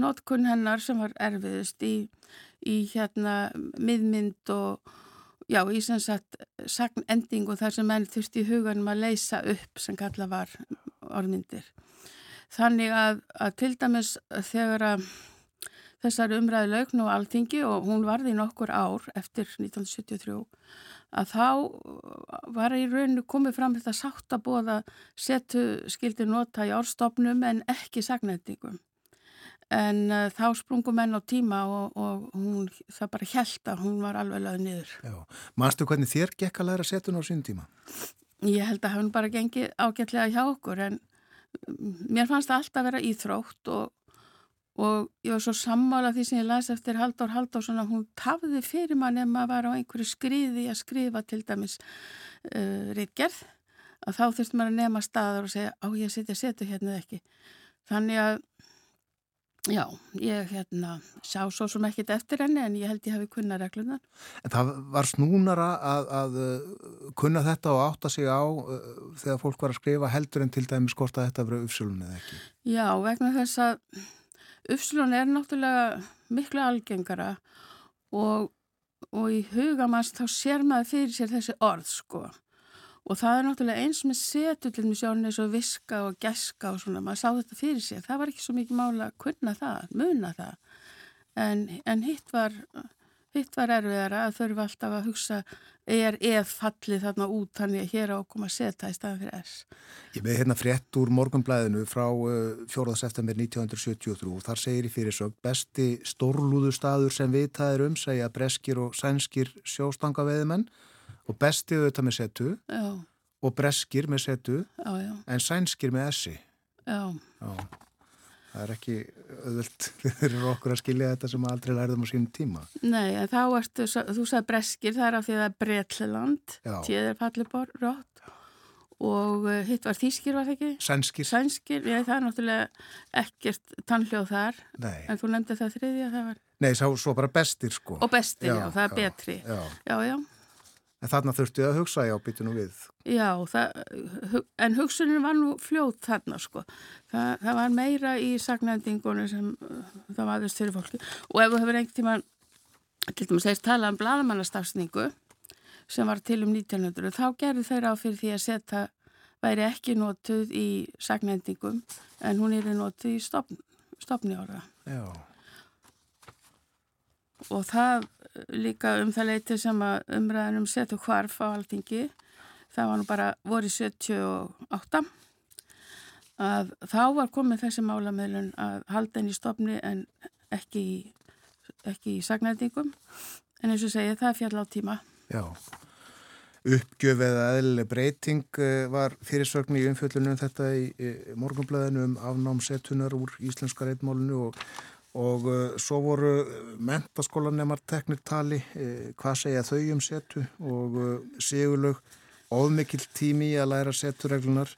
notkunn hennar sem var erfiðust í í hérna miðmynd og já, í sem sagt sagnending og þar sem menn þurfti í huganum að leysa upp sem kalla var orðmyndir. Þannig að, að til dæmis þegar að þessar umræði laugn og alþingi og hún varði nokkur ár eftir 1973 að þá var í rauninu komið fram þetta sátt að bóða setu skildi nota í orðstofnum en ekki sagnendingum en uh, þá sprungum menn á tíma og, og hún, það bara held að hún var alveg lögð niður. Mannstu hvernig þér gekk að læra setun á sín tíma? Ég held að hann bara gengi ágætlega hjá okkur en mm, mér fannst það alltaf að vera íþrótt og, og ég var svo sammála því sem ég las eftir Haldur Haldursson að hún tafði fyrir mann ef maður var á einhverju skriði að skrifa til dæmis uh, reitgerð að þá þurftum maður að nema staður og segja á ég setja setu hérna eða ekki þannig að Já, ég hérna sá svo sem ekkit eftir henni en ég held ég hafi kunna reglunar. En það var snúnara að, að kunna þetta og átta sig á uh, þegar fólk var að skrifa heldur en til dæmis hvort að þetta verið uppsölun eða ekki? Já, vegna þess að uppsölun er náttúrulega miklu algengara og, og í hugamanns þá sér maður fyrir sér þessi orð sko. Og það er náttúrulega eins með setu til mjög sjónu eins og viska og geska og svona, maður sá þetta fyrir sig. Það var ekki svo mikið mála að kunna það, muna það. En, en hitt var, hitt var erfiðara að þurfa alltaf að hugsa er ef fallið þarna út þannig að hér á koma að setja í staðan fyrir S. Ég með hérna frétt úr morgunblæðinu frá 4. september 1973 og þar segir í fyrirsög besti stórlúðu staður sem vitaðir um segja breskir og sænskir sjóstangaveðimenn og bestið auðvitað með setu Já, og breskir með setu já, já, en sænskir með essi. já, Já. Það er ekki auðvöld fyrir okkur að skilja þetta sem aldrei lærðum á sínum tíma. Nei, en þá ertu, þú sagði breskir, það er af því að það er Bretleland, Já. tíðir falli brott og uh, hitt var þýskir var það ekki? Sænskir? Sænskir, já það er náttúrulega ekkert tannljóð þar, Nei. en þú nefndi það þriðja, það var, Nei, sá, svo bara bestir sko. og bestir, já, það er já, betri. Já. Já, já, En þarna þurftu að hugsa já, býtu nú við. já, það, en hugsunin var nú fljót þarna, sko. Það, það var meira í sagnendingunum sem uh, það var aðeins fyrir fólki. Og ef þú hefur einhvern tíma, til dæmis þeir tala um bladamannastafsningu, sem var til um 1900, þá gerðu þeir á fyrir því að setja væri ekki notuð í sagnendingum, en hún er notuð í stopn, stopni ára. Já. og það líka um það leiti sem að umræðan um setu hvarf á alþingi. Það var nú bara voru 78 að þá var komið þessi málameðlun að halda henni í stopni en ekki í, ekki í sagnætingum en eins og segja það fjall á tíma. Já. Uppgjöf eða eðlileg breyting eh, var fyrirsögn í umfjöllunum þetta í, í morgunblæðinu um afnámsetunar úr íslenska reitmálinu og, og uh, svo voru mentaskólanemar teknirtali, uh, hvað segja þau um setu og uh, sigurlaug. Óðmikill tími í að læra setureglunar,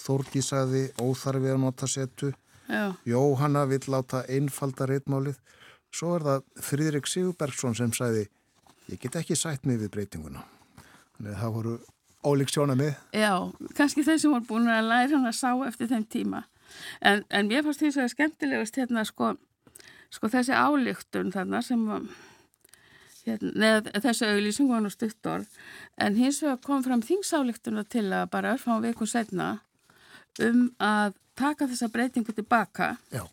Þórki saði óþarfi að nota setu, Já, Jóhanna vill láta einfalda reitmálið, svo er það Fríðrik Sigurbergsson sem sagði ég get ekki sætt mig við breytinguna. Þannig að það voru ólík sjónamið. já, kannski þeir sem voru búin að læra hann að sá eftir þeim tíma. En, en mér fannst því að skemmtilegast hérna sko, sko þessi álíktun þarna sem hérna, neða, þessu auglýsing var nú stutt orð en hins vegar kom fram þingsáleiktuna til að bara örfá viku setna um að taka þessa breytingu tilbaka Já.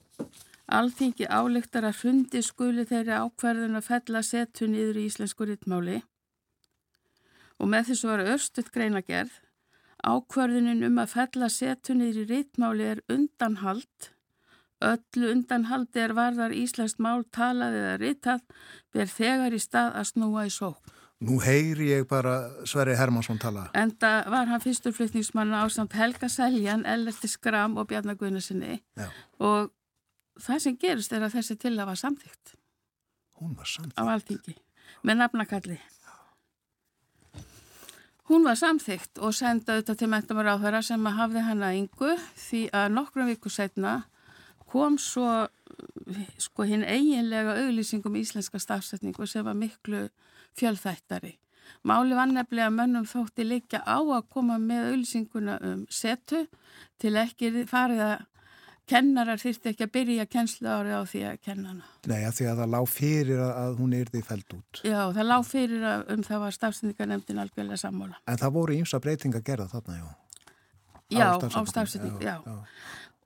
Alþingi álíktar að hrundi skuli þeirri ákverðun að fella setu niður í íslensku rittmáli og með þessu var östuð greinagerð. Ákverðunin um að fella setu niður í rittmáli er undanhald. Öllu undanhaldi er varðar íslenskt mál talað eða rittað ber þegar í stað að snúa í sók. Nú heyri ég bara Sverri Hermansson tala. Enda var hann fyrsturflutningsmann á samt Helga Seljan, Ellerti Skram og Bjarnar Guðnarsinni og það sem gerist er að þessi til að var samþygt Hún var samt. á alþingi með nafnakalli. Hún var samþygt og senda þetta til mentamar áþara sem að hafði hana yngu því að nokkrum viku setna kom svo sko hinn eiginlega auglýsingum íslenska stafsetningu sem var miklu fjölþættari. Máli var nefnilega að mönnum þótti líka á að koma með auglýsinguna um setu til ekki farið að kennarar þyrfti ekki að byrja kennslu árið á því að kenna hana. Nei, að því að það lág fyrir að- að hún yrði fælt út. Já, það lág fyrir að um það var stafsendingarnemdin algjörlega sammála. En það voru ímsa breytinga að gera þarna, já. Já, á stafsendingu, já. já.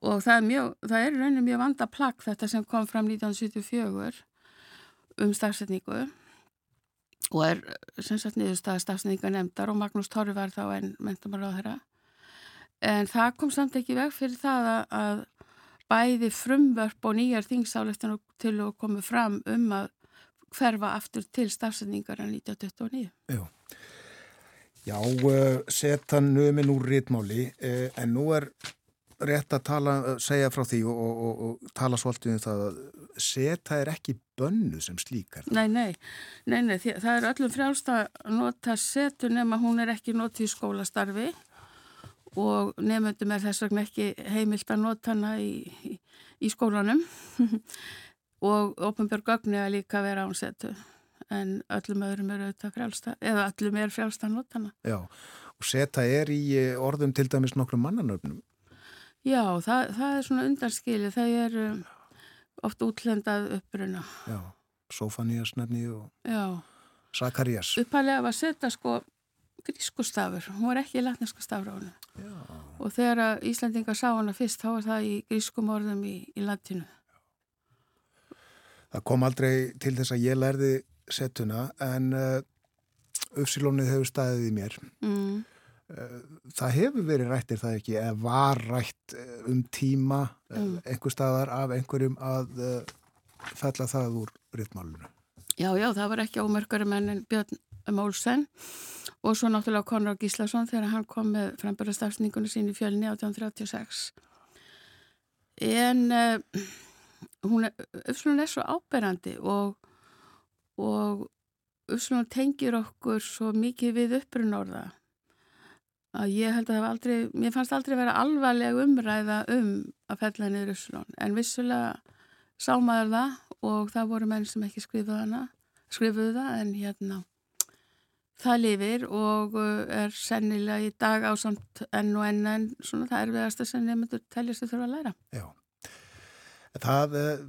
Og það er mjög, það er raunin mjög vanda plagg þetta sem kom fram 1974 um stafsendingu og er sem sagt niðurstaða stafsendingarnemdar og Magnús Torri var þá en mentamar á þeirra. En það kom samt ekki veg fyrir það að, bæði frumvörp og nýjar þingsáleiktan til að komi fram um að hverfa aftur til stafsendingar en 1929. Já, já uh, setan numin úr rítmáli, uh, en nú er rétt að tala, segja frá því og, og, og, og tala svolítið um það að seta er ekki bönnu sem slíkar. Nei, nei, nei, nei það er öllum frjálst að nota setu nema hún er ekki notið í skólastarfi og nefndum er þess vegna ekki heimilt að nota hana í, í, í skólanum og Ópenbjörg Gögni að líka vera án setu en öllum öðrum eru auðvitað frjálsta eða öllum er frjálsta að nota hana. Já, og seta er í eh, orðum til dæmis nokkrum mannanöfnum. Já, það, það er svona undanskili, það er um, oft útlendað uppruna. Já, Sofanías nefni og Já, Sakarías. upphælega var seta sko grískustafur, hún var ekki latneska stafur á hennu. Já, Og þegar að Íslandingar sá hana fyrst, þá var það í grískum orðum í, í latinu. það kom aldrei til þess að ég lærði setuna en uh, uppsilónið hefur staðið í mér. Mm. Það hefur verið rættir það ekki, eða var rætt eh, um tíma mm. Mm. einhver staðar af einhverjum að fella það úr rittmálunu. Já, já, það var ekki ómörkari menn en Björn Mólsen og svo náttúrulega Konrad Gíslason þegar hann kom með frambörðastafsningunni sín í fjölni 1836. En uh, hún er, Uppslun er svo áberandi og, og Uppslun tengir okkur svo mikið við upprunnorða að ég held að það var aldrei, mér fannst aldrei vera alvarleg umræða um að fella niður Uppslun en vissulega sá maður það og það voru menn sem ekki skrifuðu hana skrifuðu það en hérna það lifir og uh, er sennilega í dag á samt enn og enn en svona það erfiðasta sem nefndur teljast þau þurfa að læra. Já. Það uh,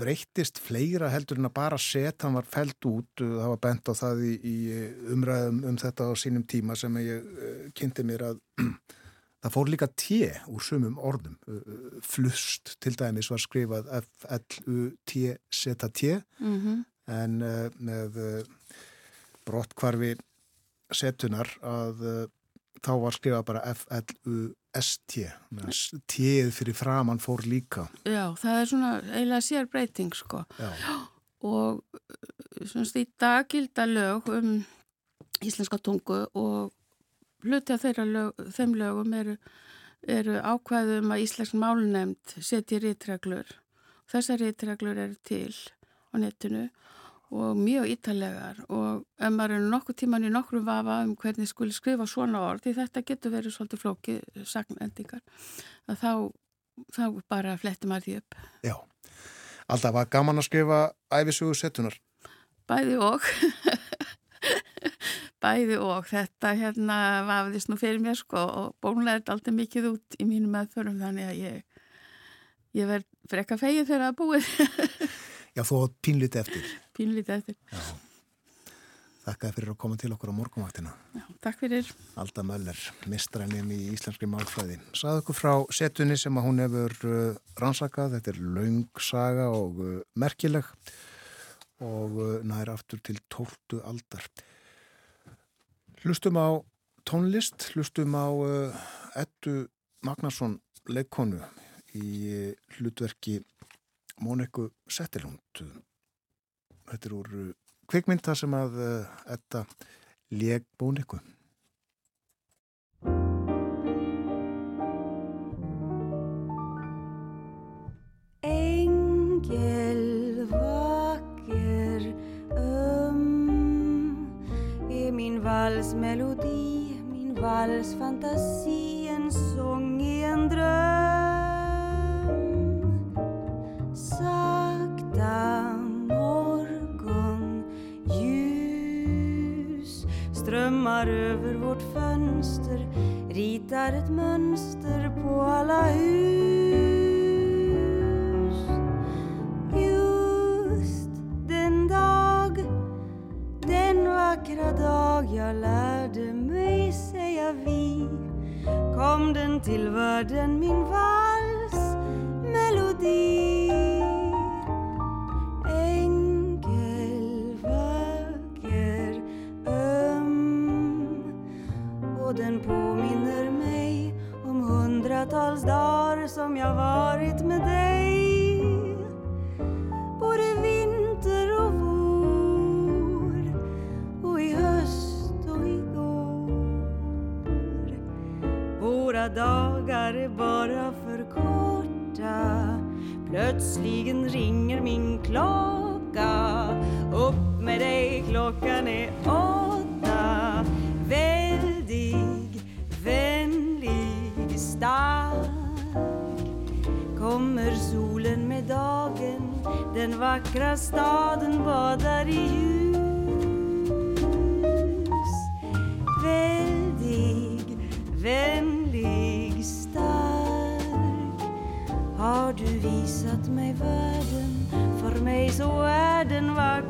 breyttist fleira heldur en að bara set hann var fælt út, uh, það var bent á það í, í umræðum um þetta á sínum tíma sem ég kynnti mér að það fór líka tje úr sumum orðum, flust til dæmis var skrifað F-L-U-T-Z-T Mm -hmm. en með brottkvarfi setunar að þá var skrifað bara F-L-U-S-T T-ið fyrir framann fór líka. Já, það er svona eiginlega sér breyting sko. Já, og uh, svona í dag gilda lög um íslenska tungu og hluti af þeirra lög, þeim lögum eru, eru ákvæðum að íslensk málunemnd setji rítreglur. Þessar rítreglur eru til á netinu og mjög ítalegar og ef maður er nokkuð tíman í nokkru vafa um hvernig skuli skrifa svona orð, því þetta getur verið svolítið flókið sagnendingar, að þá, þá bara flettir maður því upp. já Alltaf var gaman að skrifa æfisugu setunar. Bæði og. Bæði og. Þetta hérna vafðist nú fyrir mér sko og bónlega þetta alltaf mikið út í mínu meðförum þannig að ég ég verð frekka fegið þegar það er búið. Já, þú átt pínlítið eftir pínlítið eftir. Þakkaði fyrir að koma til okkur á morgunvaktina Já, takk fyrir. Alda Möller, mistrænum í íslenski málfræði Saðu okkur frá setunni sem að hún hefur uh, rannsakað Þetta er laung saga og uh, merkileg og uh, nær aftur til 12. aldar Hlustum á tónlist, hlustum á Eddu Magnarsson leikonu í hlutverki Móniku Settilund. Þetta er úr uh, kvikmynda sem að uh, Edda leg Móniku. Engel vacker öm är min valsmelodi, min valsfantasi, en sång i en dröm. Strömmar över vårt fönster, ritar ett mönster på alla hus. Just den dag, den vackra dag jag lärde mig säga vi kom den till världen min vals melodi den påminner mig om hundratals dagar som jag varit med dig. Både vinter och vår och i höst och igår Våra dagar är bara för korta. Plötsligen ringer min klocka Den vackra staden badar i ljus. Väldig, vänlig, stark. Har du visat mig världen? För mig så är den vacker.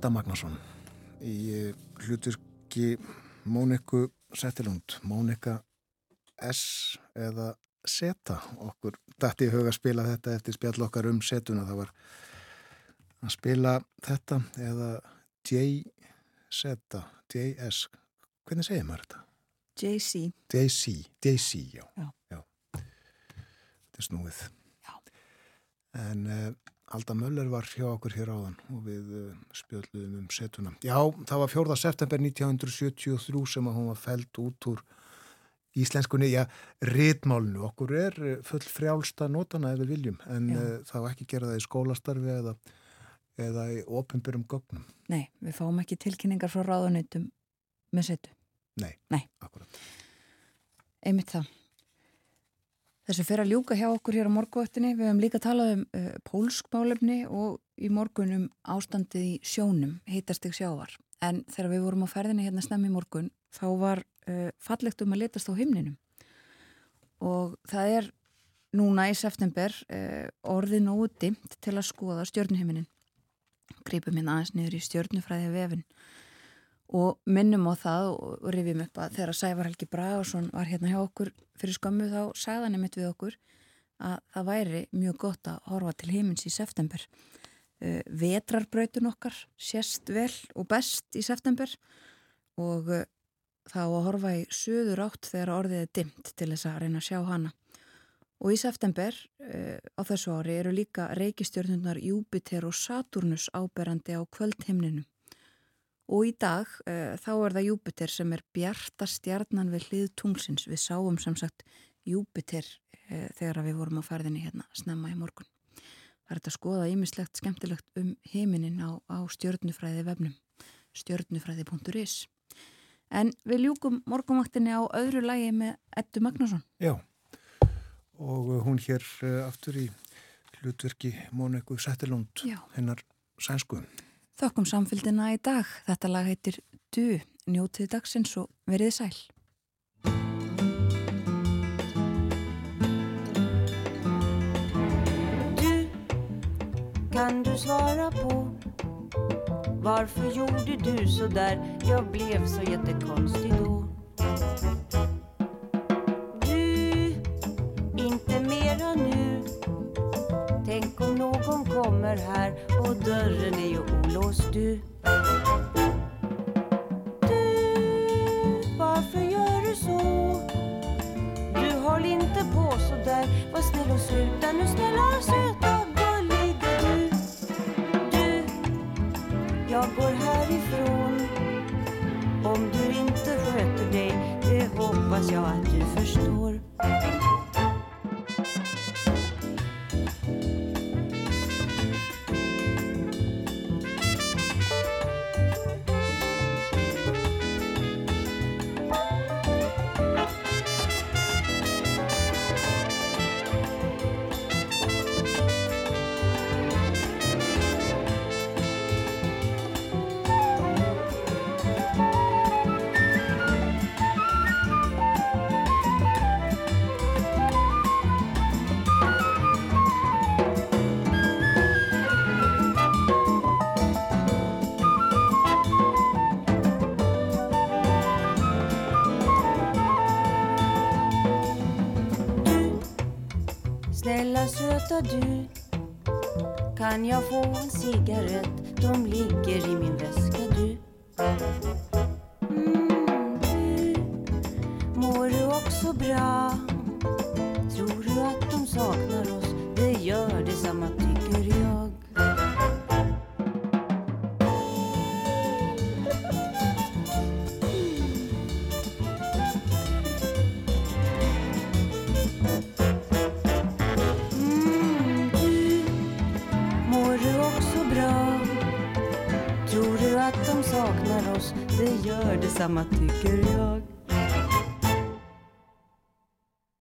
Edda Magnason í eh, hlutverki Móniku Settilund, Mónika S eða Seta okkur dætti í huga að spila þetta eftir spjall okkar um setuna það var að spila þetta eða J Seta, JS hvernig segir maður þetta? JC JC, JC, já. Já. Þetta er snúið. Já. En uh, Alda Möller var hjá okkur hér áðan og við uh, spjöldluðum um setuna. Já, það var 4. september 1973 sem að hún var fælt út úr íslenskunni, já, rítmálnu. Okkur er uh, full frjálsta nótana ef við viljum, en Já. uh, það var ekki gera það í skólastarfi eða, eða í opinbyrjum gögnum. Nei, við fáum ekki tilkynningar frá ráðuneytum með setu. Nei, Nei. akkurat. Einmitt það. Þessu fyrir að ljúka hjá okkur hér á morguöttinni. Við hefum líka talað um uh, pólskmálefni og í morgun um ástandið í sjónum, heitastig sjávar. En þegar við vorum á ferðinni hérna snemmi í morgun, þá var uh, fallegt um að letast á himninum. Og það er núna í september uh, orðið nógu dimt til að skoða stjörnuhiminin. Gripum hérna aðeins niður í stjörnufræði vefin og minnum á það og rifjum upp að þegar Sævar Helgi Bragarsson var hérna hjá okkur fyrir skömmu þá sagði hann einmitt við okkur að það væri mjög gott að horfa til heimins í september. Uh, vetrarbrautun okkar sést vel og best í september og uh, þá að horfa í söður átt þegar orðið er dimt til þess að reyna að sjá hana. Og í september uh, á þessu ári eru líka reykistjörnunar Júpiter og Saturnus áberandi á kvöldhimninum. Og í dag uh, þá er það Júpiter sem er bjarta stjarnan við hlið tunglsins. Við sáum sem sagt Júpiter uh, þegar við vorum á ferðinni hérna snemma í morgun. Það er þetta að skoða ýmislegt skemmtilegt um heiminin á, á stjörnufræði vefnum, stjörnufræði.is. En við ljúkum morgunvaktinni á öðru lægi með Eddu Magnússon. Já, og hún hér uh, aftur í hlutverki Móniku Settilund, Já. hennar sænsku. Þokkum samfélgina í dag. Þetta lag heitir Du, njótið dagsins og verið sæl. Du, kan du svara på Varför gjorde du så där? Jag blev så jättekonstig då Du, inte mera nu kommer här och dörren är ju olåst. Du Du, varför gör du så? Du håll inte på så där. Var snäll och sluta. Nu snälla söta gulliga du? Du, jag går härifrån. Om du inte sköter dig Det hoppas jag att du förstår. Kan jag